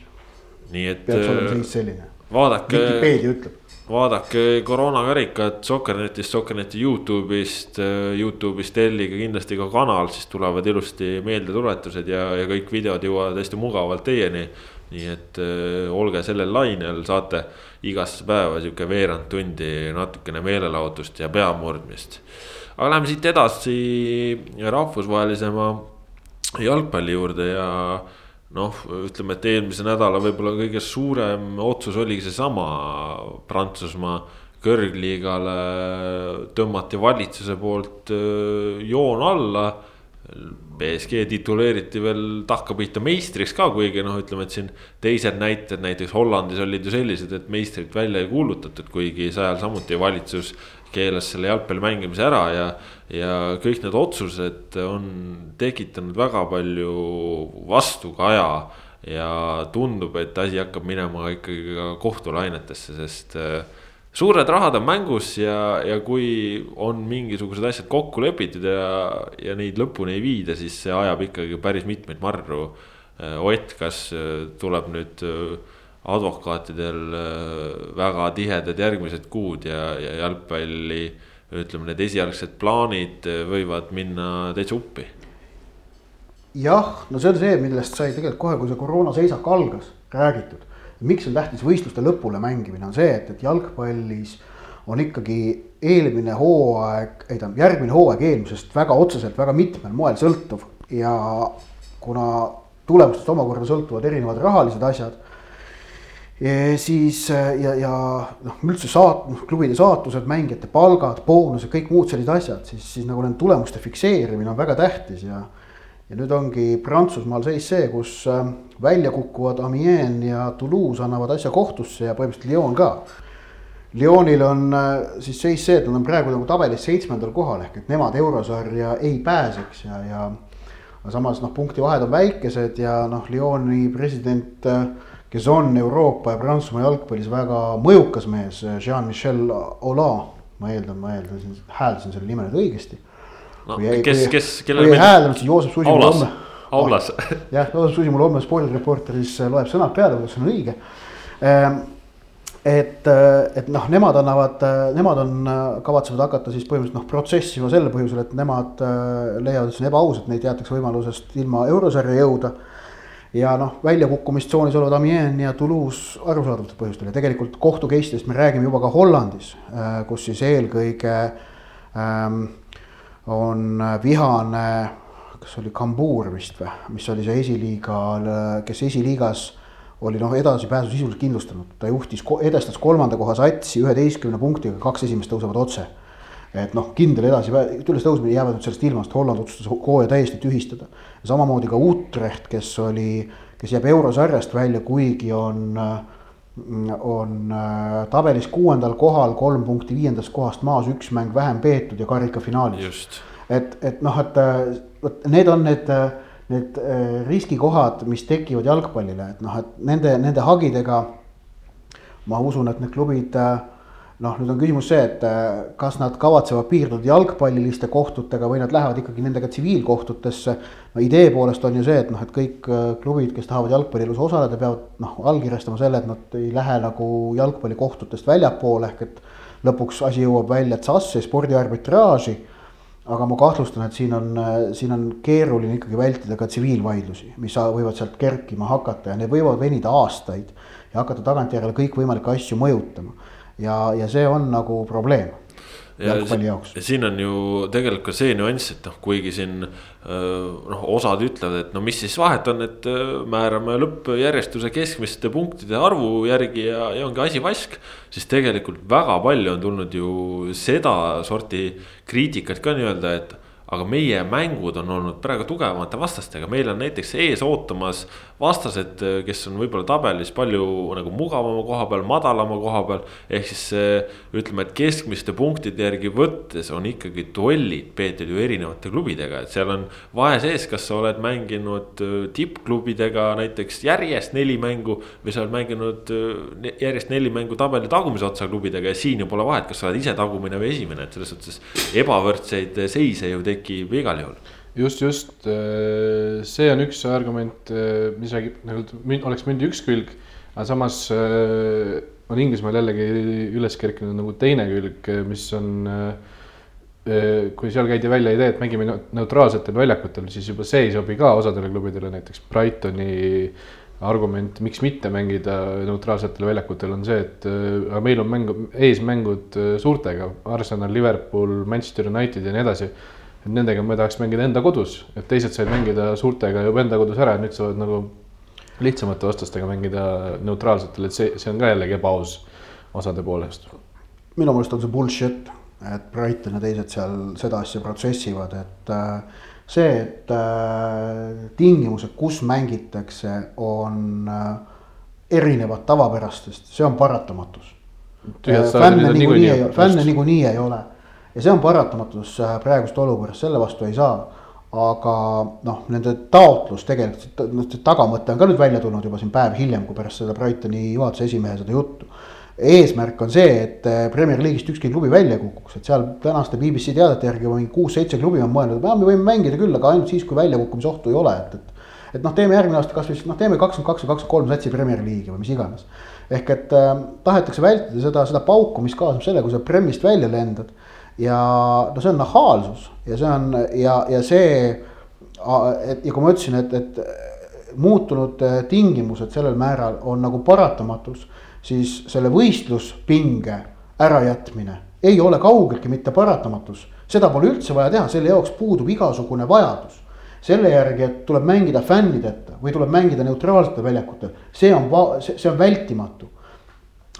nii et. peaks olema seis selline. vaadake. Vikipeedia ütleb vaadake koroonakarikat Sokkernetist, Sokkerneti Youtube'ist, äh, Youtube'ist tellige kindlasti ka kanal, siis tulevad ilusti meeldetuletused ja, ja kõik videod jõuavad hästi mugavalt teieni. nii et äh, olge sellel lainel, saate igasse päeva sihuke veerand tundi natukene meelelahutust ja peamurdmist. aga läheme siit edasi rahvusvahelisema jalgpalli juurde ja noh, ütleme, et eelmise nädala võib-olla kõige suurem otsus oligi seesama Prantsusmaa kõrgliigale tõmmati valitsuse poolt joon alla BSG tituleeriti veel takkapihta meistriks ka, kuigi noh, ütleme, et siin teised näited, näiteks Hollandis olid ju sellised, et meistrit välja ei kuulutatud, kuigi seal samuti valitsus keelas selle jalgpalli mängimise ära ja. Ja kõik need otsused on tekitanud väga palju vastukaja ja tundub, et asi hakkab minema ikkagi ka kohtulainetesse, sest äh, suured rahad on mängus ja, ja kui on mingisugused asjad kokku lepitud ja, ja neid lõpuni ei viida, siis see ajab ikkagi päris mitmeid marru. Äh, Ott, kas äh, tuleb nüüd advokaatidel väga tihedad järgmised kuud ja, ja jalgpalli ütleme, need esialgsed plaanid võivad minna täitsa uppi? jah, no see on see, millest sai tegelikult kohe, kui see koroonaseisak algas, räägitud miks on tähtis võistluste lõpule mängimine, on see, et, et jalgpallis on ikkagi eelmine hooaeg, ei tähendab järgmine hooaeg eelmisest väga otseselt, väga mitmel moel sõltuv ja kuna tulemustest omakorda sõltuvad erinevad rahalised asjad. Siis ja, ja noh, üldse saat-, noh klubide saatused, mängijate palgad, boonused, kõik muud sellised asjad, siis, siis nagu nende tulemuste fikseerimine on väga tähtis ja ja nüüd ongi Prantsusmaal seis see, kus äh, välja kukuvad Amiens ja Toulouse annavad asja kohtusse ja põhimõtteliselt Lyon ka. Lyonil on äh, siis seis see, et nad on praegu nagu tabelis seitsmendal kohal ehk et nemad eurosarja ei pääseks ja, ja. aga samas noh, punktivahed on väikesed ja noh, Lyoni president, äh, kes on Euroopa ja Prantsusmaa jalgpallis väga mõjukas mees, Jean-Michel Aulas, ma eeldan, ma eeldan, hääldasin selle nime nüüd õigesti no,. kes, kes, kellel. kui ei hääldanud, siis Joosep Susi mulle homme. aulas jah, Joosep Susi mulle homme spordireporteris loeb sõnad peale, see on õige ehm, et, et noh, nemad annavad, nemad on, kavatsevad hakata siis põhimõtteliselt noh, protsessima sel põhjusel, et nemad leiavad, et see on ebaaus, et neid jäetakse võimalusest ilma eurosarja jõuda. Ja noh, väljakukkumistsoonis olevad Amiens ja Toulouse arusaadavatel põhjustel ja tegelikult kohtu case idest me räägime juba ka Hollandis, kus siis eelkõige ähm, on vihane, kas oli Kambuur vist või, mis oli see esiliiga, kes esiliigas oli noh, edasipääsu sisuliselt kindlustanud, ta juhtis, edestas kolmanda koha satsi üheteistkümne punktiga, kaks esimest tõusevad otse. Et noh, kindel edasi, ülestõusmine jäävad nüüd sellest ilmast, Holland otsustas hooaja täiesti tühistada. samamoodi ka Utrecht, kes oli, kes jääb eurosarjast välja, kuigi on on äh, tabelis kuuendal kohal, kolm punkti viiendast kohast maas, üks mäng vähem peetud ja karikafinaalis. et, et noh, et äh, vot need on need, äh, need riskikohad, mis tekivad jalgpallile, et noh, et nende, nende hagidega. ma usun, et need klubid äh, noh, nüüd on küsimus see, et äh, kas nad kavatsevad piirduda jalgpalliliste kohtutega või nad lähevad ikkagi nendega tsiviilkohtutesse. no idee poolest on ju see, et noh, et kõik äh, klubid, kes tahavad jalgpallielus osaleda, peavad noh, allkirjastama selle, et nad ei lähe nagu jalgpallikohtutest väljapoole ehk et lõpuks asi jõuab välja TSAS-i spordiarbitraaži. aga ma kahtlustan, et siin on, äh, siin on keeruline ikkagi vältida ka tsiviilvaidlusi, mis võivad sealt kerkima hakata ja need võivad venida aastaid ja hakata tagantjärele kõikvõimalikke asju mõjutama ja, ja see on nagu probleem jalgpalli jaoks. siin on ju tegelikult ka see nüanss, et noh, kuigi siin noh, osad ütlevad, et no mis siis vahet on, et määrame lõppjärjestuse keskmiste punktide arvu järgi ja, ja ongi asi vask. siis tegelikult väga palju on tulnud ju sedasorti kriitikat ka nii-öelda, et aga meie mängud on olnud praegu tugevamate vastastega, meil on näiteks ees ootamas vastased, kes on võib-olla tabelis palju nagu mugavama koha peal, madalama koha peal. ehk siis ütleme, et keskmiste punktide järgi võttes on ikkagi duellid peetud ju erinevate klubidega, et seal on vahe sees, kas sa oled mänginud äh, tippklubidega näiteks järjest neli mängu. või sa oled mänginud äh, järjest neli mängu tabeli tagumise otsa klubidega ja siin ju pole vahet, kas sa oled ise tagumine või esimene, et selles suhtes ebavõrdseid seise ju tekib igal juhul. Just, just äh, see on üks argument, äh, mis räägib nagu oleks mündi üks külg, aga samas äh, on Inglismaal jällegi üles kerkinud nagu teine külg, mis on kui seal käidi välja idee, et mängime neutraalsetel väljakutel, siis juba see ei sobi ka osadele klubidele, näiteks Brightoni argument, miks mitte mängida neutraalsetel väljakutel on see, et aga meil on mängu, ees mängud suurtega, Arsenal, Liverpool, Manchester United ja nii edasi et nendega me tahaks mängida enda kodus, et teised said mängida suurtega juba enda kodus ära, nüüd saavad nagu lihtsamate vastastega mängida neutraalsetel, et see, see on ka jällegi ebaaus osade poolest. minu meelest on see bullshit, et Brighton ja teised seal seda asja protsessivad, et äh, see, et äh, tingimused, kus mängitakse, on äh, erinevad tavapärastest, see on paratamatus. fänne niikuinii ei, fänne niikuinii ei ole ja see on paratamatus praegust olukorras, selle vastu ei saa aga noh, nende taotlus tegelikult, noh see tagamõte on ka nüüd välja tulnud juba siin päev hiljem, kui pärast seda Brightoni juhatuse esimehe seda juttu. eesmärk on see, et eh, Premier League'ist ükski klubi välja ei kukuks, et seal tänaste BBC teadete järgi mingi kuus-seitse klubi on mõelnud, et me võime mängida küll, aga ainult siis, kui väljakukkumise ohtu ei ole, et, et. et noh, teeme järgmine aasta kasvõi noh, teeme kakskümmend kaks või kakskümmend kolm satsi Premier League'i või mis iganes. ehk et äh, tahetakse vältida seda, seda pauku, mis kaasneb sellega, kui sa Premist välja lendad ja no see on nahaalsus ja see on ja, ja see, et ja kui ma ütlesin, et, et muutunud äh, tingimused sellel määral on nagu paratamatus, siis selle võistluspinge ärajätmine ei ole kaugeltki mitte paratamatus, seda pole üldse vaja teha, selle jaoks puudub igasugune vajadus. Selle järgi, et tuleb mängida fännideta või tuleb mängida neutraalsetel väljakutel, see on, see on vältimatu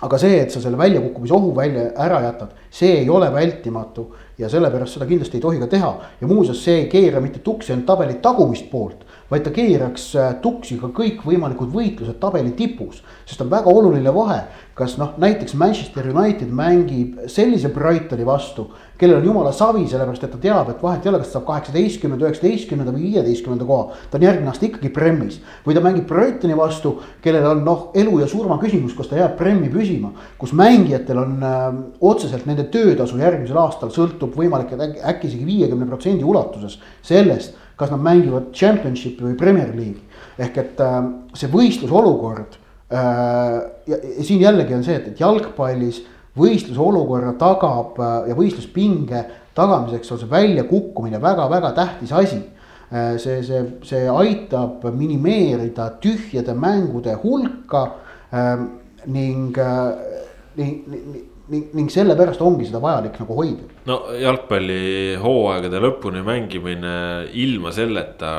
aga see, et sa selle väljakukkumise ohu välja ära jätad, see ei ole vältimatu ja sellepärast seda kindlasti ei tohi ka teha. ja muuseas, see ei keera mitte tuksi ainult tabeli tagumist poolt, vaid ta keeraks äh, tuksi ka kõikvõimalikud võitlused tabeli tipus. sest on väga oluline vahe, kas noh, näiteks Manchester United mängib sellise Brightoni vastu, kellel on jumala savi, sellepärast et ta teab, et vahet ei ole, kas ta saab kaheksateistkümnenda, üheksateistkümnenda või viieteistkümnenda koha. ta on järgmine aasta ikkagi Premis või ta mängib Brightoni vastu, kellel on noh, elu ja surma küsimus, kas ta jääb Premi püsima. kus mängijatel on äh, otseselt nende töötasu järgmisel aastal sõltub võimalik, et äkki, äkki isegi viiekümne protsendi ulatuses sellest, kas nad mängivad Championshipi või Premier League'i. ehk et äh, see võistlusolukord äh, ja, ja siin jällegi on see, et, et jalgpallis võistluse olukorra tagab äh, ja võistluspinge tagamiseks on see väljakukkumine väga-väga tähtis asi. Äh, see, see, see aitab minimeerida tühjade mängude hulka ähm, ning, äh, ning, ning, ning, ning sellepärast ongi seda vajalik nagu hoida no jalgpallihooaegade lõpuni mängimine ilma selleta,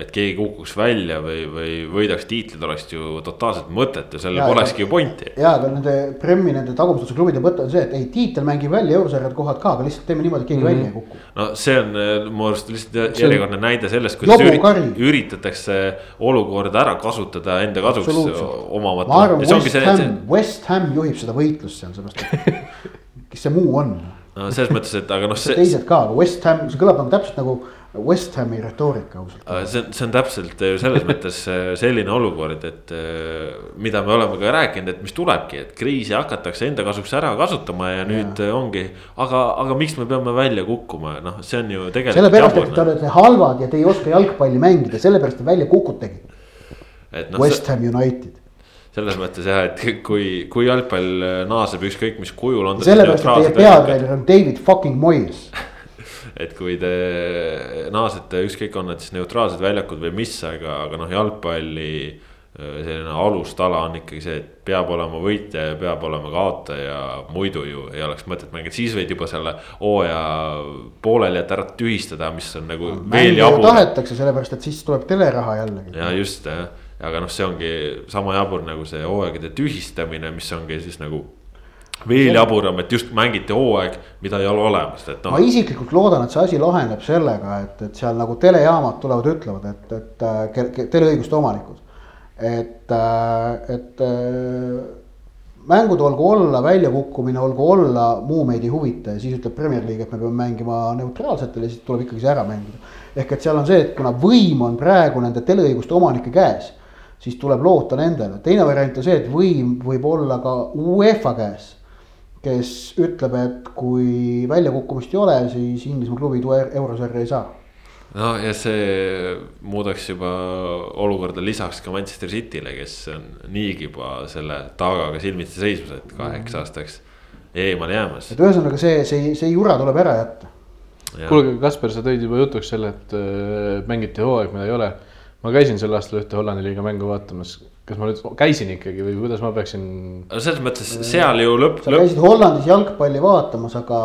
et keegi kukuks välja või, või võidaks tiitlid, oleks ju totaalselt mõttetu, sellel polekski ju pointi. ja, aga nende Premi, nende tagumistuse klubide mõte on see, et ei, tiitel mängib välja eurosarjade kohad ka, aga lihtsalt teeme niimoodi, et keegi mm -hmm. välja ei kuku. no see on mu arust lihtsalt järjekordne näide sellest, kuidas ürit, üritatakse olukorda ära kasutada enda kasuks omamata. ma arvan, West Ham see..., West Ham juhib seda võitlust seal, seepärast kes see muu on no selles mõttes, et aga noh. teised ka, aga West Ham, see kõlab nagu täpselt nagu West Hami retoorika ausalt. see on, see on täpselt selles mõttes äh, selline olukord, et äh, mida me oleme ka rääkinud, et mis tulebki, et kriisi hakatakse enda kasuks ära kasutama ja nüüd ja. ongi. aga, aga miks me peame välja kukkuma, noh, see on ju tegelikult. sellepärast, et te olete halvad ja te ei oska jalgpalli mängida, sellepärast te välja kukutegi. No, West Ham United selles mõttes jah, et kui, kui jalgpall naaseb ükskõik mis kujul on. sellepärast, et teie peatreener on David fucking Moyes et kui te naasete, ükskõik, on need siis neutraalsed väljakud või mis, aga, aga noh, jalgpalli äh, selline alustala on ikkagi see, et peab olema võitja ja peab olema kaotaja, muidu ju ei oleks mõtet mängida, siis võid juba selle hooaja pooleli jätta ära tühistada, mis on nagu no, veel jaburam. tahetakse, sellepärast et siis tuleb teleraha jällegi. ja just jah aga noh, see ongi sama jabur nagu see hooaegade tühistamine, mis ongi siis nagu veel jaburam, et just mängiti hooaeg, mida ei ole olemas, et noh. ma isiklikult loodan, et see asi laheneb sellega, et, et seal nagu telejaamad tulevad, ütlevad, et, et äh, teleõiguste omanikud. et, äh, et äh, mängud olgu olla, väljakukkumine olgu olla, muu meid ei huvita ja siis ütleb Premier League, et me peame mängima neutraalsetel ja siis tuleb ikkagi see ära mängida. ehk et seal on see, et kuna võim on praegu nende teleõiguste omanike käes siis tuleb loota nendele. teine variant on see, et võim võib olla ka UEFA käes, kes ütleb, et kui väljakukkumist ei ole, siis Inglismaa klubid eurosarja ei saa no ja see muudaks juba olukorda lisaks ka Manchester City'le, kes on niigi juba selle taagaga silmitsi seismas, et kaheks mhm. aastaks eemale jäämas. et ühesõnaga see, see, see jura tuleb ära jätta. kuulge, Kaspar, sa tõid juba jutuks selle, et äh, mängiti hooaeg, mida ei ole ma käisin sel aastal ühte Hollandi liiga mängu vaatamas, kas ma nüüd käisin ikkagi või kuidas ma peaksin selles mõttes seal ju lõpp, sa käisid Hollandis jalgpalli vaatamas, aga,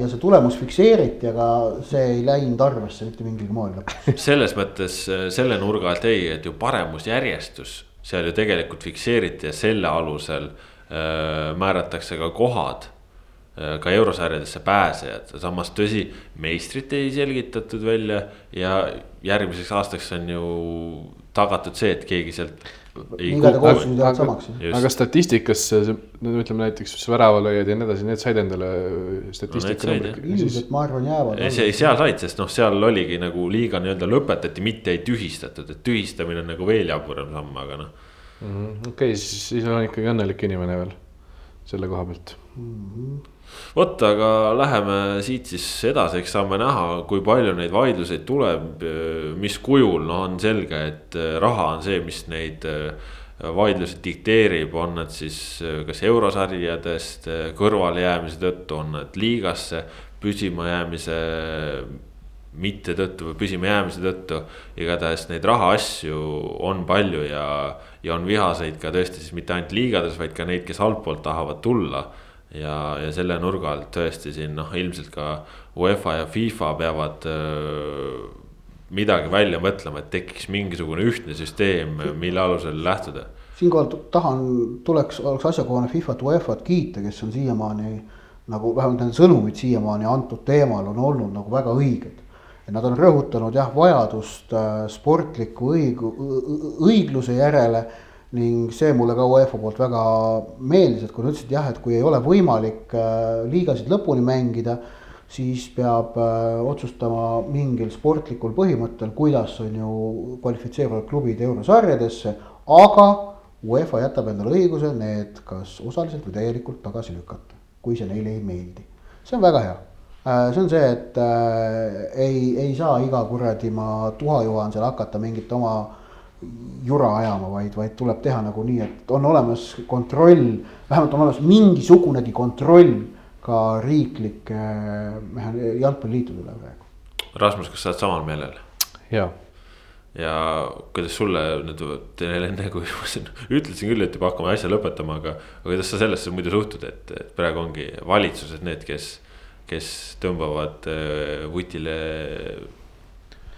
ja see tulemus fikseeriti, aga see ei läinud arvesse mitte mingil moel lõpuks. selles mõttes äh, selle nurga alt ei, et ju paremusjärjestus seal ju tegelikult fikseeriti ja selle alusel äh, määratakse ka kohad ka eurosarjadesse pääsejad, samas tõsi, meistrit ei selgitatud välja ja järgmiseks aastaks on ju tagatud see, et keegi sealt. Just. aga statistikas, no ütleme näiteks väravalööjad ja nii edasi, need said endale statistika said, numbrid. ilmselt ma arvan, jäävad. Ei, see seal said, sest noh, seal oligi nagu liiga nii-öelda lõpetati, mitte ei tühistatud, et tühistamine on nagu veel jaburam samm, aga noh. okei, siis, siis olen ikkagi õnnelik inimene veel selle koha pealt. Vot, aga läheme siit siis edasi, eks saame näha, kui palju neid vaidluseid tuleb, mis kujul, no on selge, et äh, raha on see, mis neid äh, vaidlusi dikteerib, on nad siis äh, kas eurosarjadest kõrvalejäämise tõttu, on nad liigasse püsima jäämise mitte tõttu või püsima jäämise tõttu. igatahes neid rahaasju on palju ja, ja on vihaseid ka tõesti siis mitte ainult liigades, vaid ka neid, kes altpoolt tahavad tulla. Ja, ja selle nurga alt tõesti siin noh, ilmselt ka UEFA ja FIFA peavad öö, midagi välja mõtlema, et tekiks mingisugune ühtne süsteem, mille alusel lähtuda. siinkohal tahan, tuleks, oleks asjakohane Fifat, UEFA-t kiita, kes on siiamaani nagu vähemalt nende sõnumid siiamaani antud teemal on olnud nagu väga õiged. et nad on rõhutanud jah, vajadust äh, sportliku õigu-, õigluse järele ning see mulle ka UEFA poolt väga meeldis, et kui nad ütlesid jah, et kui ei ole võimalik äh, liigasid lõpuni mängida, siis peab äh, otsustama mingil sportlikul põhimõttel, kuidas on ju kvalifitseeruvad klubid eurosarjadesse, aga UEFA jätab endale õiguse need kas osaliselt või täielikult tagasi lükata, kui see neile ei meeldi. see on väga hea. see on see, et äh, ei, ei saa iga kuradi ma tuhajuhan seal hakata mingit oma jura ajama, vaid, vaid tuleb teha nagu nii, et on olemas kontroll, vähemalt on olemas mingisugunegi kontroll ka riiklike mehan- jalgpalliliitude üle praegu. Rasmus, kas sa oled samal meelel? ja, ja kuidas sulle nüüd teile enne, kui ma siin ütlesin küll, et juba hakkame asja lõpetama, aga, aga kuidas sa sellesse muidu suhtud, et, et praegu ongi valitsused need, kes, kes tõmbavad äh, vutile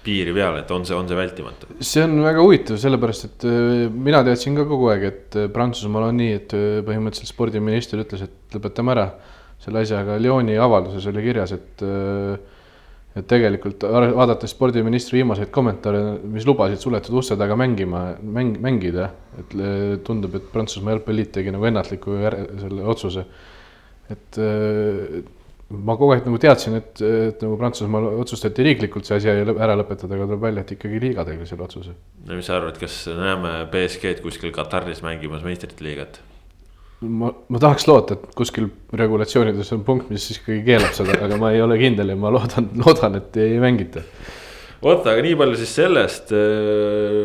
piiri peale, et on see, on see vältimatu? see on väga huvitav, sellepärast et äh, mina teadsin ka kogu aeg, et äh, Prantsusmaal on nii, et äh, põhimõtteliselt spordiminister ütles, et lõpetame ära selle asjaga. Lyoni avalduses oli kirjas, et et tegelikult vaadates spordiministri viimaseid kommentaare, mis lubasid suletud uste taga mängima, mäng, mängida, et tundub, et Prantsusmaa jalgpalliliit tegi nagu ennatliku selle otsuse. et ma kogu aeg nagu teadsin, et, et nagu Prantsusmaal otsustati riiklikult see asi ära lõpetada, aga tuleb välja, et ikkagi liiga tegi selle otsuse. no mis sa arvad, kas näeme BSG-d kuskil Kataris mängimas meistrite liigat? ma, ma tahaks loota, et kuskil regulatsioonides on punkt, mis ikkagi keelab seda, aga ma ei ole kindel ja ma loodan, loodan, et ei mängita. Vot, aga nii palju siis sellest,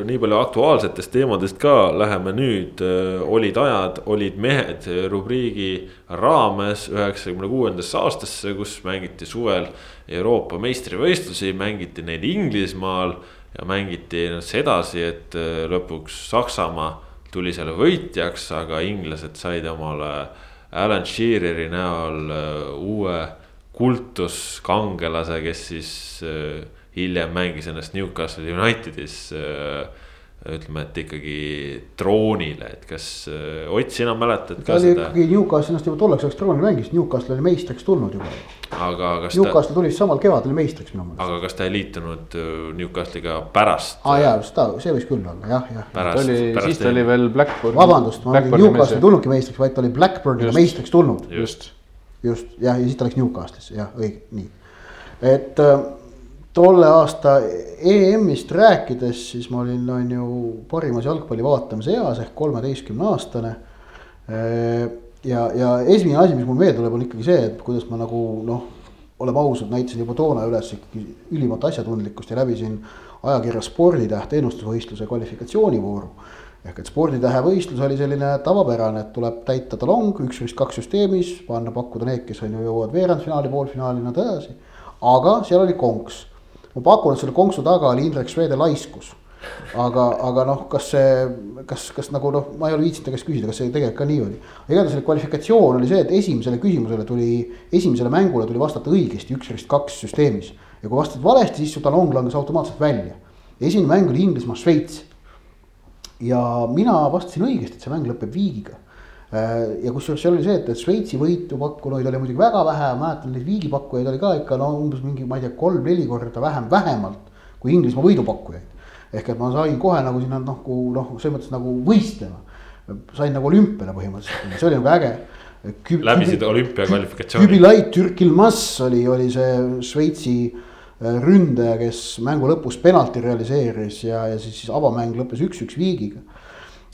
nii palju aktuaalsetest teemadest ka, läheme nüüd äh, olid ajad, olid mehed rubriigi raames üheksakümne kuuendasse aastasse, kus mängiti suvel Euroopa meistrivõistlusi, mängiti neid Inglismaal ja mängiti ennast edasi, et äh, lõpuks Saksamaa tuli selle võitjaks, aga inglased said omale Alan Sheareri näol äh, uue kultuskangelase, kes siis äh, hiljem mängis ennast Newcastle Unitedis äh, ütleme, et ikkagi troonile, et kas äh, Ott, sina mäletad ta ka oli seda, ikkagi Newcastle ennast juba tolleks ajaks troonil mängis, Newcastle oli meistriks tulnud juba. aga kas ta, Newcastle tuli samal kevadel meistriks minu meelest. aga kas ta ei liitunud äh, Newcastle'iga pärast aa ah, jaa, just ta, see võis küll olla jah, jah. ta pärast, oli, pärast siis ta oli veel Blackburn. vabandust, ma olin Newcastle ei tulnudki meistriks, vaid ta oli Blackburniga meistriks tulnud. just, just jah, ja siis ta läks Newcastle'isse jah, õige, nii. et äh, tolle aasta EM-ist rääkides, siis ma olin, on ju parimas jalgpalli vaatamise eas ehk kolmeteistkümne aastane. ja, ja esimene asi, mis mul meelde tuleb, on ikkagi see, et kuidas ma nagu noh, oleme ausad, näitasin juba toona üles ikkagi ülimat asjatundlikkust ja läbisin ajakirja Sporditäht ennustusvõistluse kvalifikatsioonivooru ehk et sporditähe võistlus oli selline tavapärane, et tuleb täita talong üks vist kaks süsteemis, panna pakkuda need, kes on ju jõuavad veerandfinaali, poolfinaali, nõnda edasi. aga seal oli konks. Ma pakun, et selle konksu taga oli Indrek Swede laiskus. aga, aga noh, kas see, kas, kas nagu noh, ma ei ole viitsinud ta käest küsida, kas see tegelikult ka nii oli. igatahes selle kvalifikatsioon oli see, et esimesele küsimusele tuli, esimesele mängule tuli vastata õigesti üks rist kaks süsteemis. ja kui vastad valesti, siis su talong langes automaatselt välja. esimene mäng oli Inglismaa-Šveits. ja mina vastasin õigesti, et see mäng lõpeb viigiga ja kusjuures seal oli see, et, et Šveitsi võitu pakkunuid oli muidugi väga vähe, ma mäletan neid viigipakkujaid oli ka ikka no umbes mingi, ma ei tea, kolm-neli korda vähem, vähemalt kui Inglismaa võidupakkujaid. ehk et ma sain kohe nagu sinna nagu noh, selles mõttes nagu võistlema. sain nagu olümpiale põhimõtteliselt, see oli nagu äge. läbisid olümpiakvalifikatsiooni. Kübilait Türkilmas oli, oli see Šveitsi äh, ründaja, kes mängu lõpus penalti realiseeris ja, ja siis, siis avamäng lõppes üks-üks viigiga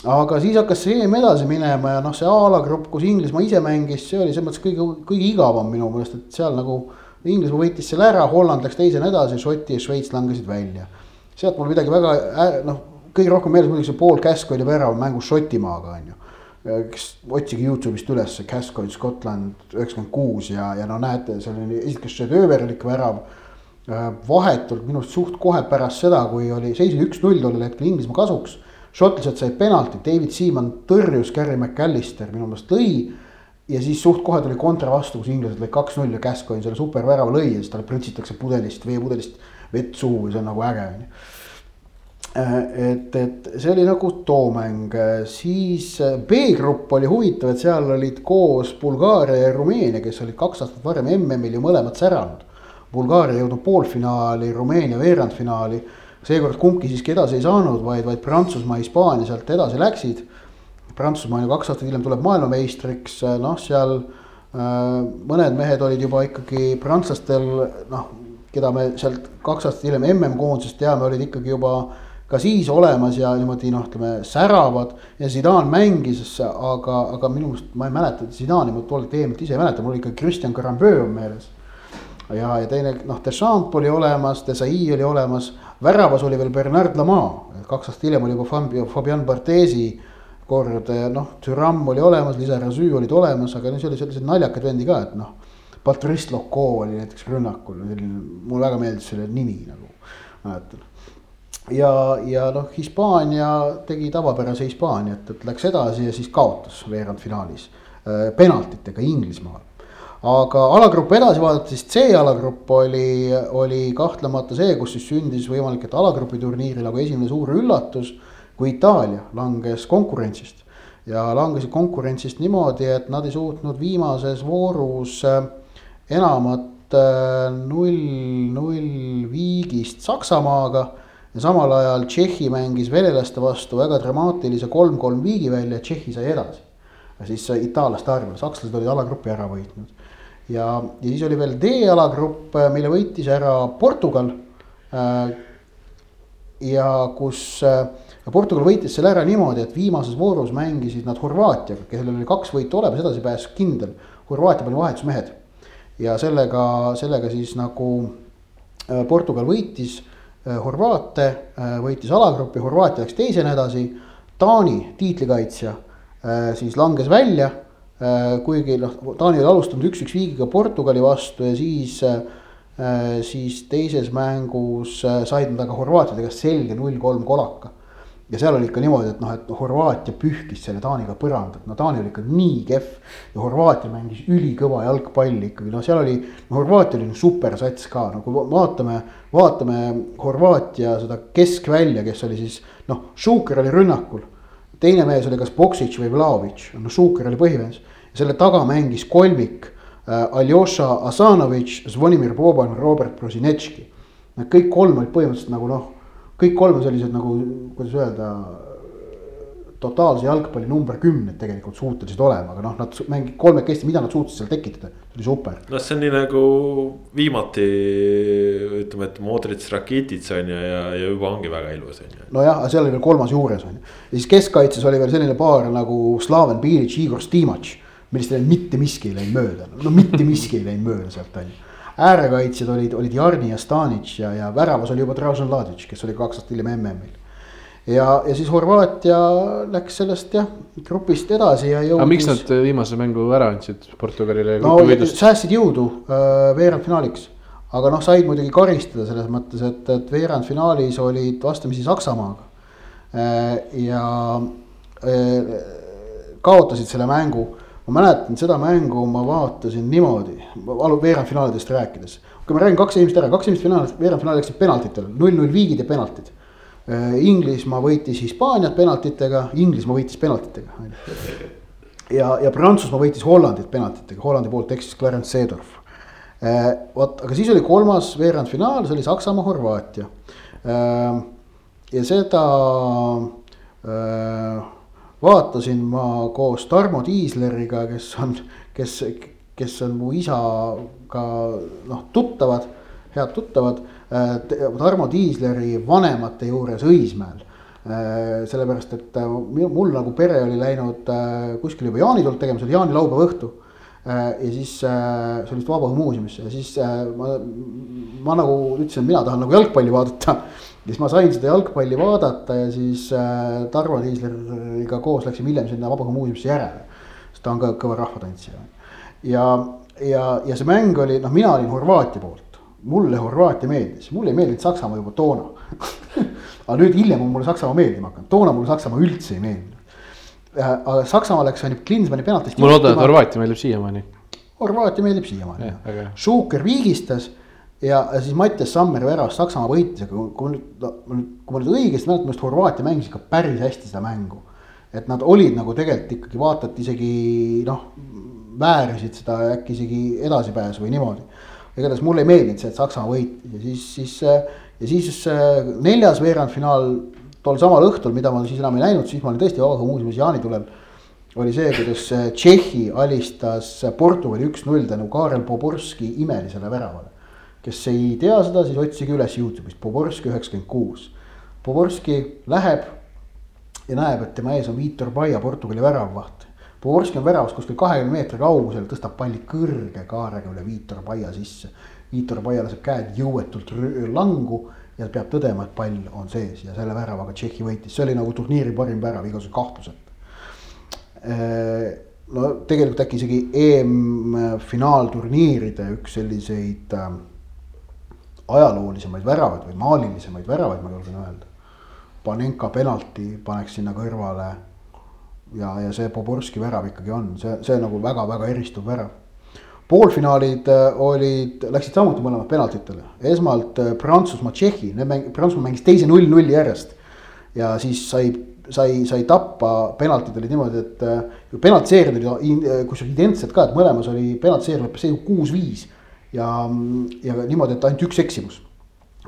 aga siis hakkas see EM edasi minema ja noh, see A-alagrupp, kus Inglismaa ise mängis, see oli selles mõttes kõige, kõige igavam minu meelest, et seal nagu. Inglismaa võitis selle ära, Holland läks teisena edasi, Šoti ja Šveits langesid välja. sealt mul midagi väga noh, kõige rohkem meeles muidugi see Paul Gascoigne värav mängus Šotimaaga on ju. kes otsige Youtube'ist üles Gascoigne Scotland üheksakümmend kuus ja, ja no näete, see oli esiteks šedööverlik värav äh, vahetult minu arust suht kohe pärast seda, kui oli seis oli üks-null tollel hetkel Inglismaa kasuks šotlased said penalti, David Seaman tõrjus, Gary McAllister minu meelest lõi. ja siis suht kohe tuli kontra vastu, kus inglased lõid kaks-null ja Gascoigne selle supervärava lõi ja siis talle prõtsitakse pudelist, veepudelist vett suhu ja see on nagu äge on ju. Äh, et, et see oli nagu too mäng, siis äh, B-grupp oli huvitav, et seal olid koos Bulgaaria ja Rumeenia, kes olid kaks aastat varem MM-il ju mõlemad säranud. Bulgaaria jõudnud poolfinaali, Rumeenia veerandfinaali seekord kumbki siiski edasi ei saanud, vaid, vaid Prantsusmaa, Hispaania sealt edasi läksid. Prantsusmaa ju kaks aastat hiljem tuleb maailmameistriks, noh, seal äh, mõned mehed olid juba ikkagi prantslastel, noh, keda me sealt kaks aastat hiljem MM-koondisest teame, olid ikkagi juba ka siis olemas ja niimoodi noh, ütleme säravad ja Zidane mängis, aga, aga minu meelest ma ei mäleta, Zidane'i ma tollelt EM-ilt ise ei mäleta, mul ikka Christian Carambeu on meeles. ja, ja teine noh, Deschamps oli olemas, Desai oli olemas väravas oli veel Bernard Lama, kaks aastat hiljem oli juba Fabian Bartesi kord, noh, Türam oli olemas, Liisa Razü olid olemas, aga no seal oli selliseid naljakaid vendi ka, et noh. Patrice Loco oli näiteks rünnakul, selline, mulle väga meeldis selle nimi nagu, mäletan. ja, ja noh, Hispaania tegi tavapärase Hispaania, et, läks edasi ja siis kaotas veerandfinaalis äh, penaltitega Inglismaal aga alagrupp edasi vaadata, siis C-alagrupp oli, oli kahtlemata see, kus siis sündis võimalik, et alagrupi turniiri nagu esimene suur üllatus. kui Itaalia langes konkurentsist ja langesid konkurentsist niimoodi, et nad ei suutnud viimases voorus äh, enamat äh, null, null viigist Saksamaaga. ja samal ajal Tšehhi mängis venelaste vastu väga dramaatilise kolm-kolm viigi välja, Tšehhi sai edasi. ja siis itaallaste arvel, sakslased olid alagrupi ära võitnud ja, ja siis oli veel D-alagrupp, äh, mille võitis ära Portugal. Äh, ja kus äh, Portugal võitis selle ära niimoodi, et viimases voorus mängisid nad Horvaatiaga, kellel oli kaks võitu olemas, edasipääs kindel. Horvaatia pani vahetusmehed ja sellega, sellega siis nagu Portugal võitis Horvaate, võitis alagrupi, Horvaatia läks teisena edasi. Taani tiitlikaitsja siis langes välja Äh, kuigi noh, Taani oli alustanud üks-üks viigiga Portugali vastu ja siis, äh, siis teises mängus äh, said nad aga Horvaatiadega selge null-kolm kolaka. ja seal oli ikka niimoodi, et noh, et Horvaatia pühkis selle Taaniga põrandat, no Taani oli ikka nii kehv. ja Horvaatia mängis ülikõva jalgpalli ikkagi, no seal oli, no Horvaatia oli supersats ka, no kui vaatame, vaatame Horvaatia seda keskvälja, kes oli siis noh, Šuker oli rünnakul teine mees oli kas Boksic või Vlaovic, no Šuker oli põhimees. selle taga mängis kolmik äh, Aljoša Asanovitš, Zvonimir Boban, Robert Prosinetški. Nad kõik kolm olid põhimõtteliselt nagu noh, kõik kolm sellised nagu, kuidas öelda totaalse jalgpalli number kümned tegelikult suutelised olema, aga noh, nad mängid kolmekesti, mida nad suutsid seal tekitada, see oli super. noh, see on nii nagu viimati ütleme, et Modric, Rakitic on ju ja, ja juba ongi väga ilus on ju. nojah, aga seal oli veel kolmas juures on ju, ja siis keskkaitses oli veel selline paar nagu Slaven Bilic, Igor Stimac, millest mitte miski ei läinud mööda, no mitte miski ei läinud mööda sealt on ju äärekaitsjad olid, olid Jarni ja Stanic ja, ja väravas oli juba Dražen Ladic, kes oli kaks aastat hiljem MM-il ja, ja siis Horvaatia läks sellest jah, grupist edasi ja jõudis. aga miks nad viimase mängu ära andsid Portugalile? no säästsid jõudu äh, veerandfinaaliks. aga noh, said muidugi karistada selles mõttes, et, et veerandfinaalis olid vastamisi Saksamaaga. ja kaotasid selle mängu ma mäletan seda mängu, ma vaatasin niimoodi, veerandfinaalidest rääkides. kui ma räägin kaks esimest ära, kaks esimest finaali, veerandfinaali läksid penaltitele, null-null viigid ja penaltid. Inglismaa võitis Hispaaniat penaltitega, Inglismaa võitis penaltitega. ja, ja Prantsusmaa võitis Hollandit penaltitega, Hollandi poolt eksis Clarence Seedorf. vot, aga siis oli kolmas veerandfinaal, see oli Saksamaa-Horvaatia. ja seda vaatasin ma koos Tarmo Tiisleriga, kes on, kes, kes on mu isaga noh, tuttavad, head tuttavad. Tarmo Tiisleri vanemate juures Õismäel. sellepärast, et mul nagu pere oli läinud kuskile juba jaanitolt tegema, see oli jaanilaupäeva õhtu ja siis see oli vist Vabaõhumuuseumisse ja siis ma, ma nagu ütlesin, et mina tahan nagu jalgpalli vaadata siis ma sain seda jalgpalli vaadata ja siis äh, Tarmo Tiisleriga koos läksime hiljem sinna Vabaõhumuuseumisse järele. sest ta on ka kõva rahvatantsija. ja, ja, ja see mäng oli, noh, mina olin Horvaatia poolt, mulle Horvaatia meeldis, mulle ei meeldinud Saksamaa juba toona aga nüüd hiljem on mulle Saksamaa meeldima hakanud, toona mulle Saksamaa üldse ei meeldinud. Äh, aga Saksamaa läks ainult Klinsmanni penaltist. ma loodan, et Horvaatia meeldib siiamaani. Horvaatia meeldib siiamaani, jah. Šuker viigistas ja, ja siis Mattias Sammer väravas Saksamaa võitis, aga kui nüüd, kui ma nüüd õigesti mäletan, minu arust Horvaatia mängis ikka päris hästi seda mängu. et nad olid nagu tegelikult ikkagi vaata, et isegi noh, väärisid seda äkki isegi edasipääsu või niimoodi. Igatahes mulle ei meeldinud see, et Saksamaa võitis ja siis, siis ja siis neljas veerandfinaal tol samal õhtul, mida ma siis enam ei näinud, siis ma olin tõesti Vabaõhumuuseumis jaanitulel. oli see, kuidas Tšehhi alistas Portugali üks-null tänu Karel Poborski imelisele väravale kes ei tea seda, siis otsige üles Youtube'ist, Poborski üheksakümmend kuus. Poborski läheb ja näeb, et tema ees on Viitor Paia, Portugali väravvaht. Poborski on väravas kuskil kahekümne meetri kaugusel, tõstab palli kõrge kaarega üle Viitor Paia sisse. Viitor Paia laseb käed jõuetult langu ja peab tõdema, et pall on sees ja selle väravaga Tšehhi võitis, see oli nagu turniiri parim värav igasuguse kahtluseta. no tegelikult äkki isegi EM-finaalturniiride üks selliseid äh, ajaloolisemaid väravaid või maalilisemaid väravaid, ma julgen öelda. Panenka penalti paneks sinna kõrvale. Ja, ja see Poborski värav ikkagi on, see, see nagu väga-väga eristuv värav. poolfinaalid äh, olid, läksid samuti mõlemad penaltitele, esmalt äh, Prantsusmaa, Tšehhi, need mäng-, Prantsusmaa mängis teise null-nulli järjest. ja siis sai, sai, sai tappa, penaltid olid niimoodi, et äh, penaltiseerid olid kusjuures identsed ka, et mõlemas oli penaltiseer lõppes seis kuus-viis ja, ja niimoodi, et ainult üks eksimus.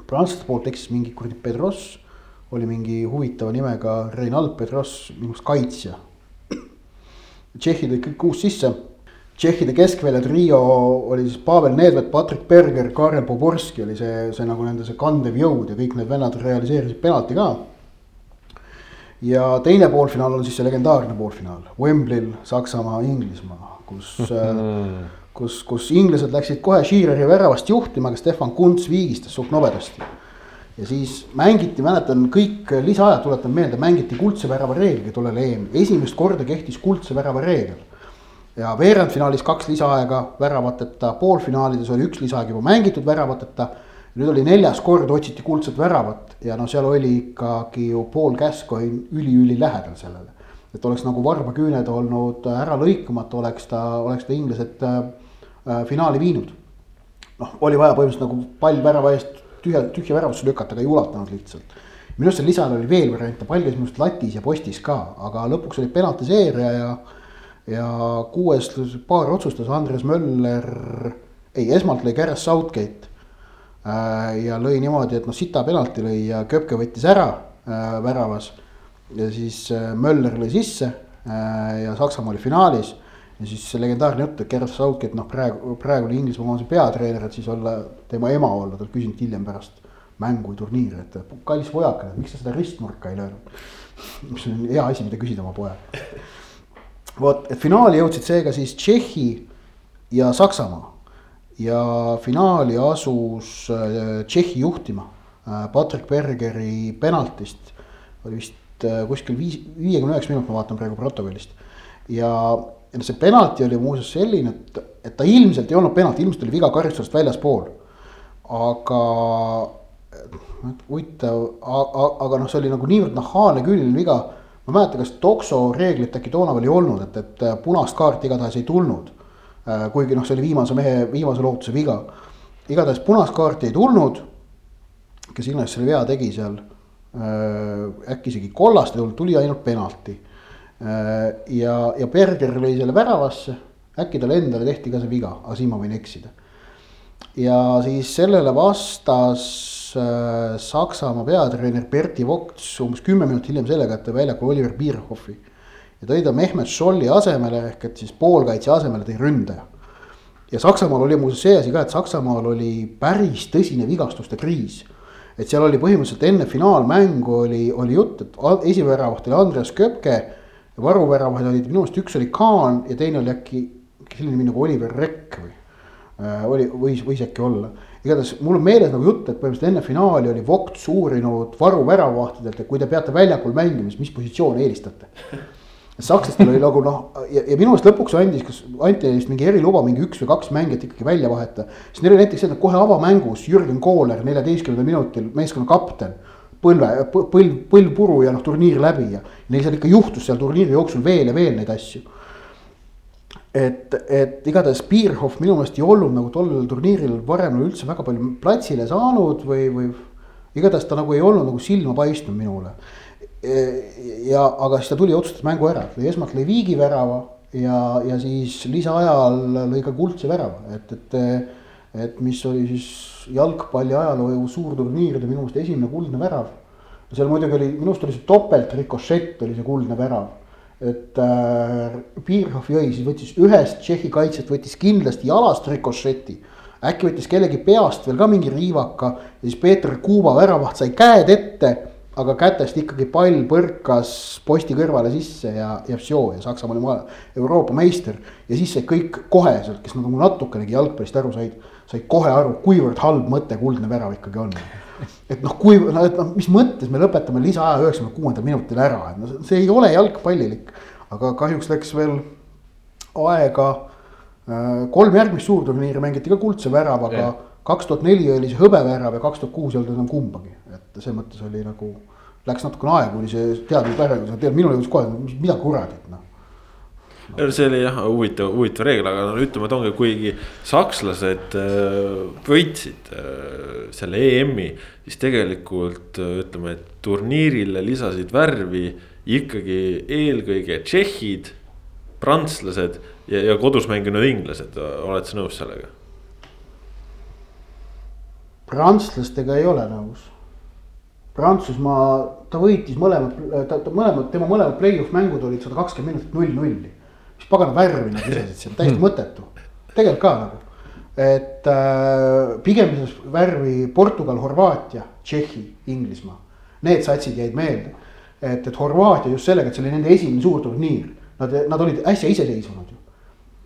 prantslaste poolt eksis mingi kuradi Pedros, oli mingi huvitava nimega Reinald Pedros, minu arust kaitsja. Tšehhid olid kõik kuus sisse. tšehhide keskvälja trio oli siis Pavel Nedved, Patrick Berger, Karel Poborski oli see, see nagu nende see kandev jõud ja kõik need vennad realiseerisid penalti ka ja teine poolfinaal on siis see legendaarne poolfinaal, Wembley'l Saksamaa, Inglismaa, kus mm kus, kus inglased läksid kohe Sheareri väravast juhtima, aga Stefan Kunts viigistas suht nobedasti. Ja siis mängiti, mäletan kõik lisaajad, tuletan meelde, mängiti kuldse värava reegliga tollel EM-il, esimest korda kehtis kuldse värava reegel. ja veerandfinaalis kaks lisaaega väravateta, poolfinaalides oli üks lisaaeg juba mängitud väravateta. nüüd oli neljas kord, otsiti kuldset väravat ja noh, seal oli ikkagi ju Paul Gascoigne üliülilähedal sellele et oleks nagu varbaküüned olnud ära lõikamata, oleks ta, oleks ta inglased äh, Äh, finaali viinud. noh, oli vaja põhimõtteliselt nagu pall värava eest tühja, tühja väravasse lükata, aga ei ulatanud lihtsalt. minu arust seal lisal oli veel variante, käis minu arust latis ja postis ka, aga lõpuks oli penaltiseeria ja. ja kuues paar otsustas Andres Möller, ei esmalt lõi Gareth Southgate. Äh, ja lõi niimoodi, et noh, sita penalti lõi ja Köpke võttis ära äh, väravas. ja siis Möller lõi sisse ja Saksamaa oli finaalis ja siis see legendaarne jutt, et Gareth Southgate, noh praegu, praegune Inglismaa koondise peatreener, et siis olla tema ema olla, ta küsinud hiljem pärast mängu või turniiri, et kallis pojakene, miks sa seda ristnurka ei löönud. mis on hea asi, mida küsida oma pojalt. vot, et finaali jõudsid seega siis Tšehhi ja Saksamaa. ja finaali asus äh, Tšehhi juhtima äh, Patrick Bergeri penaltist. oli vist äh, kuskil viis, viiekümne üheksa minut, ma vaatan praegu protokollist ja ja see penalti oli muuseas selline, et, et ta ilmselt ei olnud penalti, ilmselt oli viga karistusest väljaspool. aga huvitav, aga noh, see oli nagu niivõrd nahaalne külm viga. ma ei mäleta, kas Tokso reeglit äkki toona veel ei olnud, et, et punast kaarti igatahes ei tulnud. kuigi noh, see oli viimase mehe, viimase lootuse viga. igatahes punast kaarti ei tulnud. kes iganes selle vea tegi seal, äkki isegi kollast ei tulnud, tuli ainult penalti. Ja, ja Berger lõi selle väravasse, äkki talle endale tehti ka see viga, aga siin ma võin eksida ja siis sellele vastas äh, Saksamaa peatreener Berti Vogts umbes kümme minutit hiljem sellega, et tõi väljakul Oliver Bierhoffi. ja tõi ta Mehmet Scholli asemele ehk et siis poolkaitse asemele tõi ründaja. ja Saksamaal oli muuseas see asi ka, et Saksamaal oli päris tõsine vigastuste kriis. et seal oli põhimõtteliselt enne finaalmängu oli, oli jutt, et esiväravaht oli Andreas Köpke. Varuväravaid olid minu meelest üks oli Kaan ja teine oli äkki selline nimi nagu Oliver Rekk või Äh, oli, võis, võis äkki olla. igatahes mul on meeles nagu jutt, et põhimõtteliselt enne finaali oli Vogts uurinud varu väravavahtidelt, et kui te peate väljakul mängima, siis mis positsiooni eelistate. sakslastel oli nagu noh, ja, ja minu meelest lõpuks andis, kas anti vist mingi eriluba mingi üks või kaks mängijat ikkagi välja vahetada. siis neil oli näiteks see, et kohe avamängus Jürgen Kooler neljateistkümnendal minutil, meeskonna kapten põlve, põlv, põlv puru ja noh, turniir läbi ja neil seal ikka juhtus seal turniiri jooksul veel ja veel neid asju et, et igatahes Bierhoff minu meelest ei olnud nagu tollel turniiril varem üldse väga palju platsile saanud või, või igatahes ta nagu ei olnud nagu silma paistnud minule. ja, aga siis ta tuli ja otsustas mängu ära, esmalt lõi viigivärava ja, ja siis lisaajal lõi ka kuldse värava, et, et. Et mis oli siis jalgpalli ajaloo suurturniiride minu meelest esimene kuldne värav. seal muidugi oli, minu arust oli see topelt rikošett oli see kuldne värav et äh, Piirhoff jõi, siis võttis ühest Tšehhi kaitsjast võttis kindlasti jalast rikošeti. äkki võttis kellegi peast veel ka mingi riivaka ja siis Peeter Kuuba väravaht sai käed ette, aga kätest ikkagi pall põrkas posti kõrvale sisse ja, ja vsjo ja Saksamaa oli Euroopa meister. ja siis sai kõik koheselt, kes nagu natukenegi jalgpallist aru said, said kohe aru, kuivõrd halb mõte kuldne värav ikkagi on et noh, kui noh, et noh, mis mõttes me lõpetame lisaaja üheksakümne kuuendal minutil ära, et noh, see ei ole jalgpallilik. aga kahjuks läks veel aega. Äh, kolm järgmist suurturniiri mängiti ka kuldse väravaga, kaks tuhat neli oli see hõbevärav ja kaks tuhat kuus ei olnud enam kumbagi, et selles mõttes oli nagu. Läks natukene aega, kuni see teadmine pärast, minul jõudis kohe, mida kuradit noh see oli jah huvitav, huvitav reegel, aga no ütleme, et ongi, kuigi sakslased äh, võitsid äh, selle EM-i. siis tegelikult äh, ütleme, et turniirile lisasid värvi ikkagi eelkõige tšehhid, prantslased ja, ja kodus mänginud inglased, oled sa nõus sellega? prantslastega ei ole nõus. Prantsusmaa, ta võitis mõlemad, ta, ta mõlemad, tema mõlemad play-off mängud olid sada kakskümmend minutit null-nulli mis pagana värvi nad visasid seal, täiesti hmm. mõttetu. tegelikult ka nagu, et äh, pigem visas värvi Portugal, Horvaatia, Tšehhi, Inglismaa. Need satsid jäid meelde, et, et Horvaatia just sellega, et see oli nende esimene suurturniir, nad, nad olid äsja iseseisvunud ju.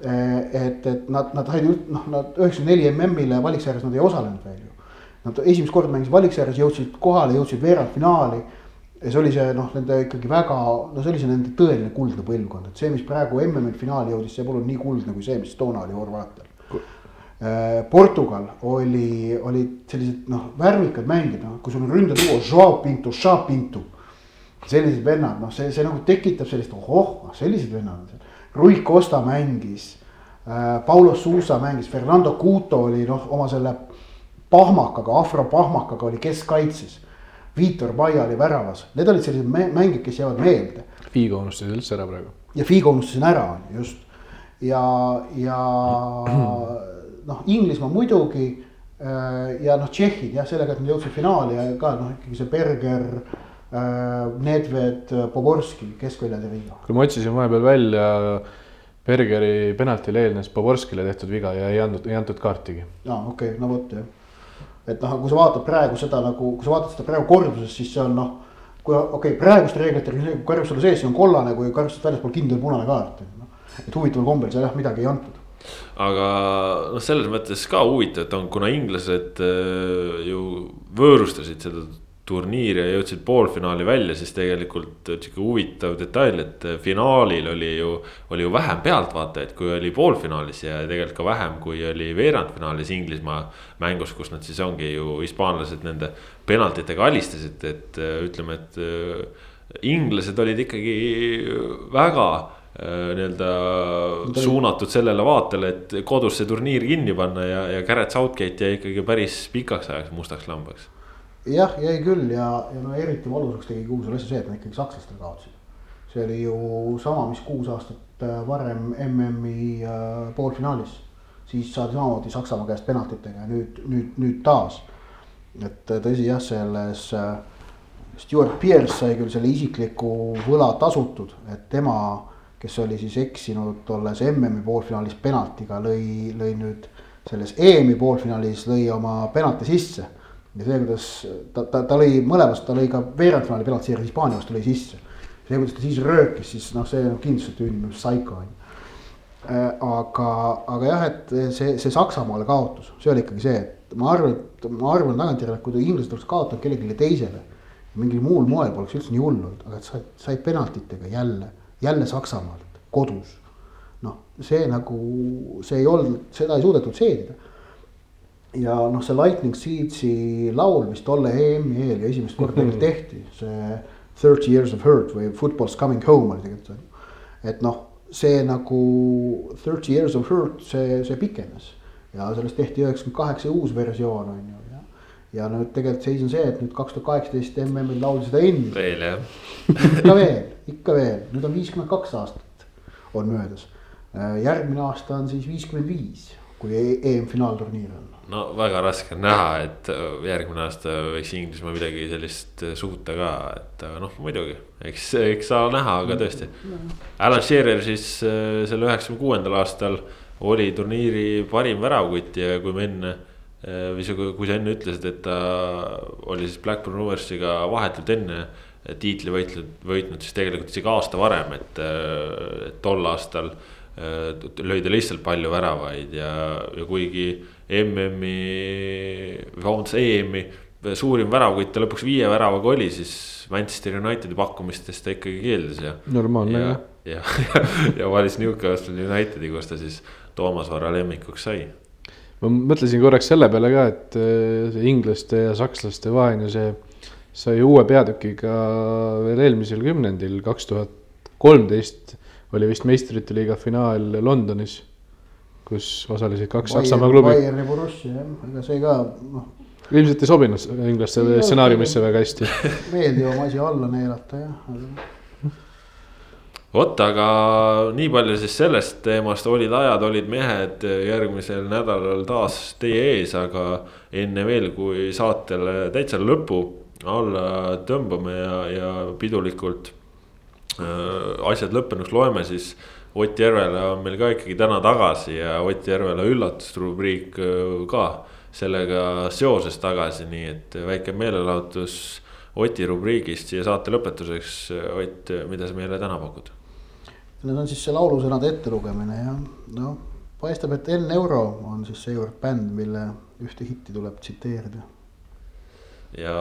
et, et nad, nad said noh, nad üheksakümne neli MM-ile valiksarjas nad ei osalenud veel ju. Nad esimest korda mängisid valiksarjas, jõudsid kohale, jõudsid veerandfinaali ja see oli see noh, nende ikkagi väga, no see oli see nende tõeline kuldne põlvkond, et see, mis praegu MM-il finaali jõudis, see polnud nii kuldne kui see, mis toona oli Horvaatial. Äh, Portugal oli, olid sellised noh, värvikad mängijad, noh, kui sul on ründetuo, Joao Pinto, Joao Pinto. sellised vennad, noh, see, see nagu tekitab sellist ohoh, noh sellised vennad on seal. Rui Costa mängis äh,, Paulo Sousa mängis, Fernando Couto oli noh, oma selle pahmakaga, afropahmakaga oli keskkaitses Viitor Paia oli väravas, need olid sellised mängid, kes jäävad meelde. Figo unustasid üldse ära praegu. ja Figo unustasin ära, just. ja, ja noh, Inglismaa muidugi äh, ja noh, tšehhid jah, sellega, et nad jõudsid finaali ja ka noh, ikkagi see Berger äh,, Nedved, Poborski keskväljade viga. kui ma otsisin vahepeal välja Bergeri penaltile eelnes Poborskile tehtud viga ja ei andnud, ei antud kaartigi. aa, okei okay,, no vot jah et noh, kui sa vaatad praegu seda nagu, kui sa vaatad seda praegu korduses, siis see on noh. kui okei okay,, praeguste reeglite karjustada sees, siis on kollane, kui karjustad väljaspool kindel punane kaart, et noh. et huvitaval kombel seal jah midagi ei antud aga noh, selles mõttes ka huvitav, et on, kuna inglased äh, ju võõrustasid seda turniiri ja jõudsid poolfinaali välja, siis tegelikult sihuke huvitav detail, et finaalil oli ju, oli ju vähem pealtvaatajaid, kui oli poolfinaalis ja tegelikult ka vähem, kui oli veerandfinaalis Inglismaa mängus, kus nad siis ongi ju hispaanlased nende penaltitega alistasid, et ütleme, et inglased olid ikkagi väga nii-öelda suunatud sellele vaatele, et kodus see turniir kinni panna ja, ja Garrett Southgate jäi ikkagi päris pikaks ajaks mustaks lambaks jah, jäi küll ja, ja no eriti valusaks tegi kogu selle asja see, et nad ikkagi sakslastele kaotasid. see oli ju sama, mis kuus aastat äh, varem MM-i äh, poolfinaalis. siis saadi samamoodi Saksamaa käest penaltitega ja nüüd, nüüd, nüüd taas. et äh, tõsi jah, selles Stewart Pearce sai küll selle isikliku võla tasutud, et tema, kes oli siis eksinud tolles MM-i poolfinaalis penaltiga, lõi, lõi nüüd selles EM-i poolfinaalis lõi oma penalti sisse ja see, kuidas ta, ta, ta lõi mõlemas, ta lõi ka veerandfinaali penaltiseeris Hispaania vastu lõi sisse. see, kuidas ta siis röökis, siis noh, see on kindlasti tüüline psycho on ju. Äh, aga, aga jah, et see, see Saksamaale kaotus, see oli ikkagi see, et ma arvan, et ma arvan tagantjärele, et kui inglased oleks kaotanud kellelegi teisele. mingil muul moel poleks üldse nii hull olnud, aga et said, said penaltitega jälle, jälle Saksamaalt kodus. noh, see nagu, see ei olnud, seda ei suudetud seedida ja noh, see Lightning Seedsi laul, mis tolle EM-i eel ja esimest korda tegelikult mhm. tehti, see Thirty Years of Hurt või Football's Coming Home oli tegelikult see. et noh, see nagu Thirty Years of Hurt, see, see pikenes ja sellest tehti üheksakümmend kaheksa uus versioon on ju, ja. ja nüüd tegelikult seis on see, et nüüd kaks tuhat kaheksateist MM-il lauldi seda endiselt. veel jah ikka veel, ikka veel, nüüd on viiskümmend kaks aastat on möödas. järgmine aasta on siis viiskümmend viis, kui EM-finaalturniir on no väga raske on näha, et äh, järgmine aasta võiks Inglismaa midagi sellist äh, suuta ka, et äh, noh, muidugi, eks, eks saa näha, aga tõesti. Alan Shearer siis selle üheksakümne kuuendal aastal oli turniiri parim väravkutt ja kui me enne. või see, kui sa enne ütlesid, et ta oli siis Blackburn Roversiga vahetult enne tiitli võitnud, võitnud siis tegelikult isegi aasta varem, et, et tol aastal ta lihtsalt palju väravaid ja, ja kuigi MM-i, vabandust, EM-i suurim väravkutt ta lõpuks viie väravaga oli, siis Manchester Unitedi pakkumistest ta ikkagi keeldus ja. normaalne jah. ja, ja, ja, ja valis Newcastle Unitedi, kus ta siis Toomas Vara lemmikuks sai. ma mõtlesin korraks selle peale ka, et äh, see inglaste ja sakslaste vaheline see sai uue peatükiga veel eelmisel kümnendil, kaks tuhat kolmteist oli vist meistrite liiga finaal Londonis kus osalesid kaks Saksamaa klubi. Bayerni Borussia jah, ega see ka noh. ilmselt ei sobinud inglaste stsenaariumisse väga hästi. meeldivam asi alla neelata jah aga... vot, aga nii palju siis sellest teemast, olid ajad, olid mehed järgmisel nädalal taas teie ees, aga enne veel, kui saatele täitsa lõpu alla tõmbame ja, ja pidulikult äh, asjad lõppenuks loeme, siis Ott Järvela on meil ka ikkagi täna tagasi ja Ott Järvela üllatusrubriik äh, ka sellega seoses tagasi, nii et väike meelelahutus Oti rubriigist siia saate lõpetuseks. Ott, mida sa meile täna pakud? Need on siis see laulusõnade ettelugemine ja noh, paistab, et Enn Euro on siis seekord bänd, mille ühte hitti tuleb tsiteerida. ja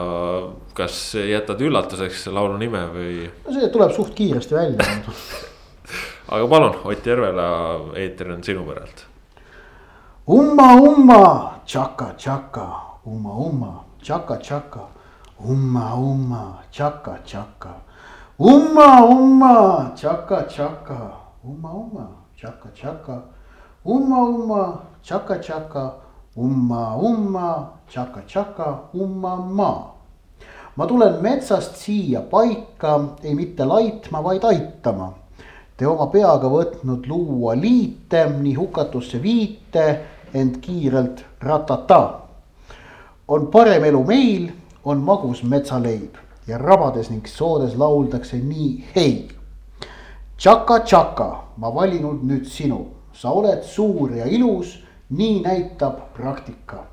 kas jätad üllatuseks laulu nime või? no see tuleb suht kiiresti välja aga palun, Ott Järvela, eeter on sinu päralt. umma, umma, tšaka, tšaka, umma, umma, tšaka, tšaka, umma, umma, tšaka, tšaka. umma, umma, tšaka, tšaka, umma, umma, tšaka, tšaka, umma, umma, tšaka, tšaka, umma, umma, tšaka, tšaka, umma, ma. Ma tulen metsast siia paika, ei mitte laitma, vaid aitama Te oma peaga võtnud luua liite, nii hukatusse viite, ent kiirelt ratata. on parem elu meil, on magus metsaleib ja rabades ning soodes lauldakse nii hei. Tšaka, tšaka, ma valinud nüüd sinu, sa oled suur ja ilus, nii näitab praktika.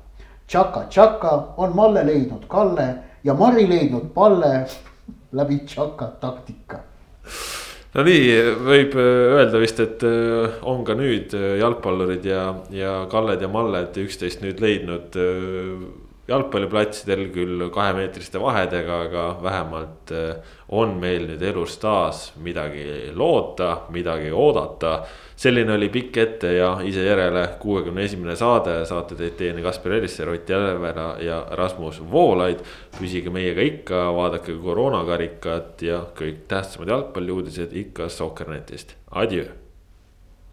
Tšaka, tšaka on Malle leidnud Kalle ja Mari leidnud Palle läbi tšaka taktika no nii võib äh, öelda vist, et äh, on ka nüüd äh, jalgpallurid ja, ja Kalled ja Malled üksteist nüüd leidnud jalgpalliplatsidel küll kahemeetriste vahedega, aga vähemalt äh, on meil nüüd elus taas midagi loota, midagi oodata. selline oli pikk ette ja ise järele kuuekümne esimene saade, saate teid teieni Kaspar Elisser, Ott Järvela ja Rasmus Voolaid. püsige meiega ikka, vaadake koroonakarikat ja kõik tähtsamad jalgpalliuudised ikka Sokkernetist, adjöö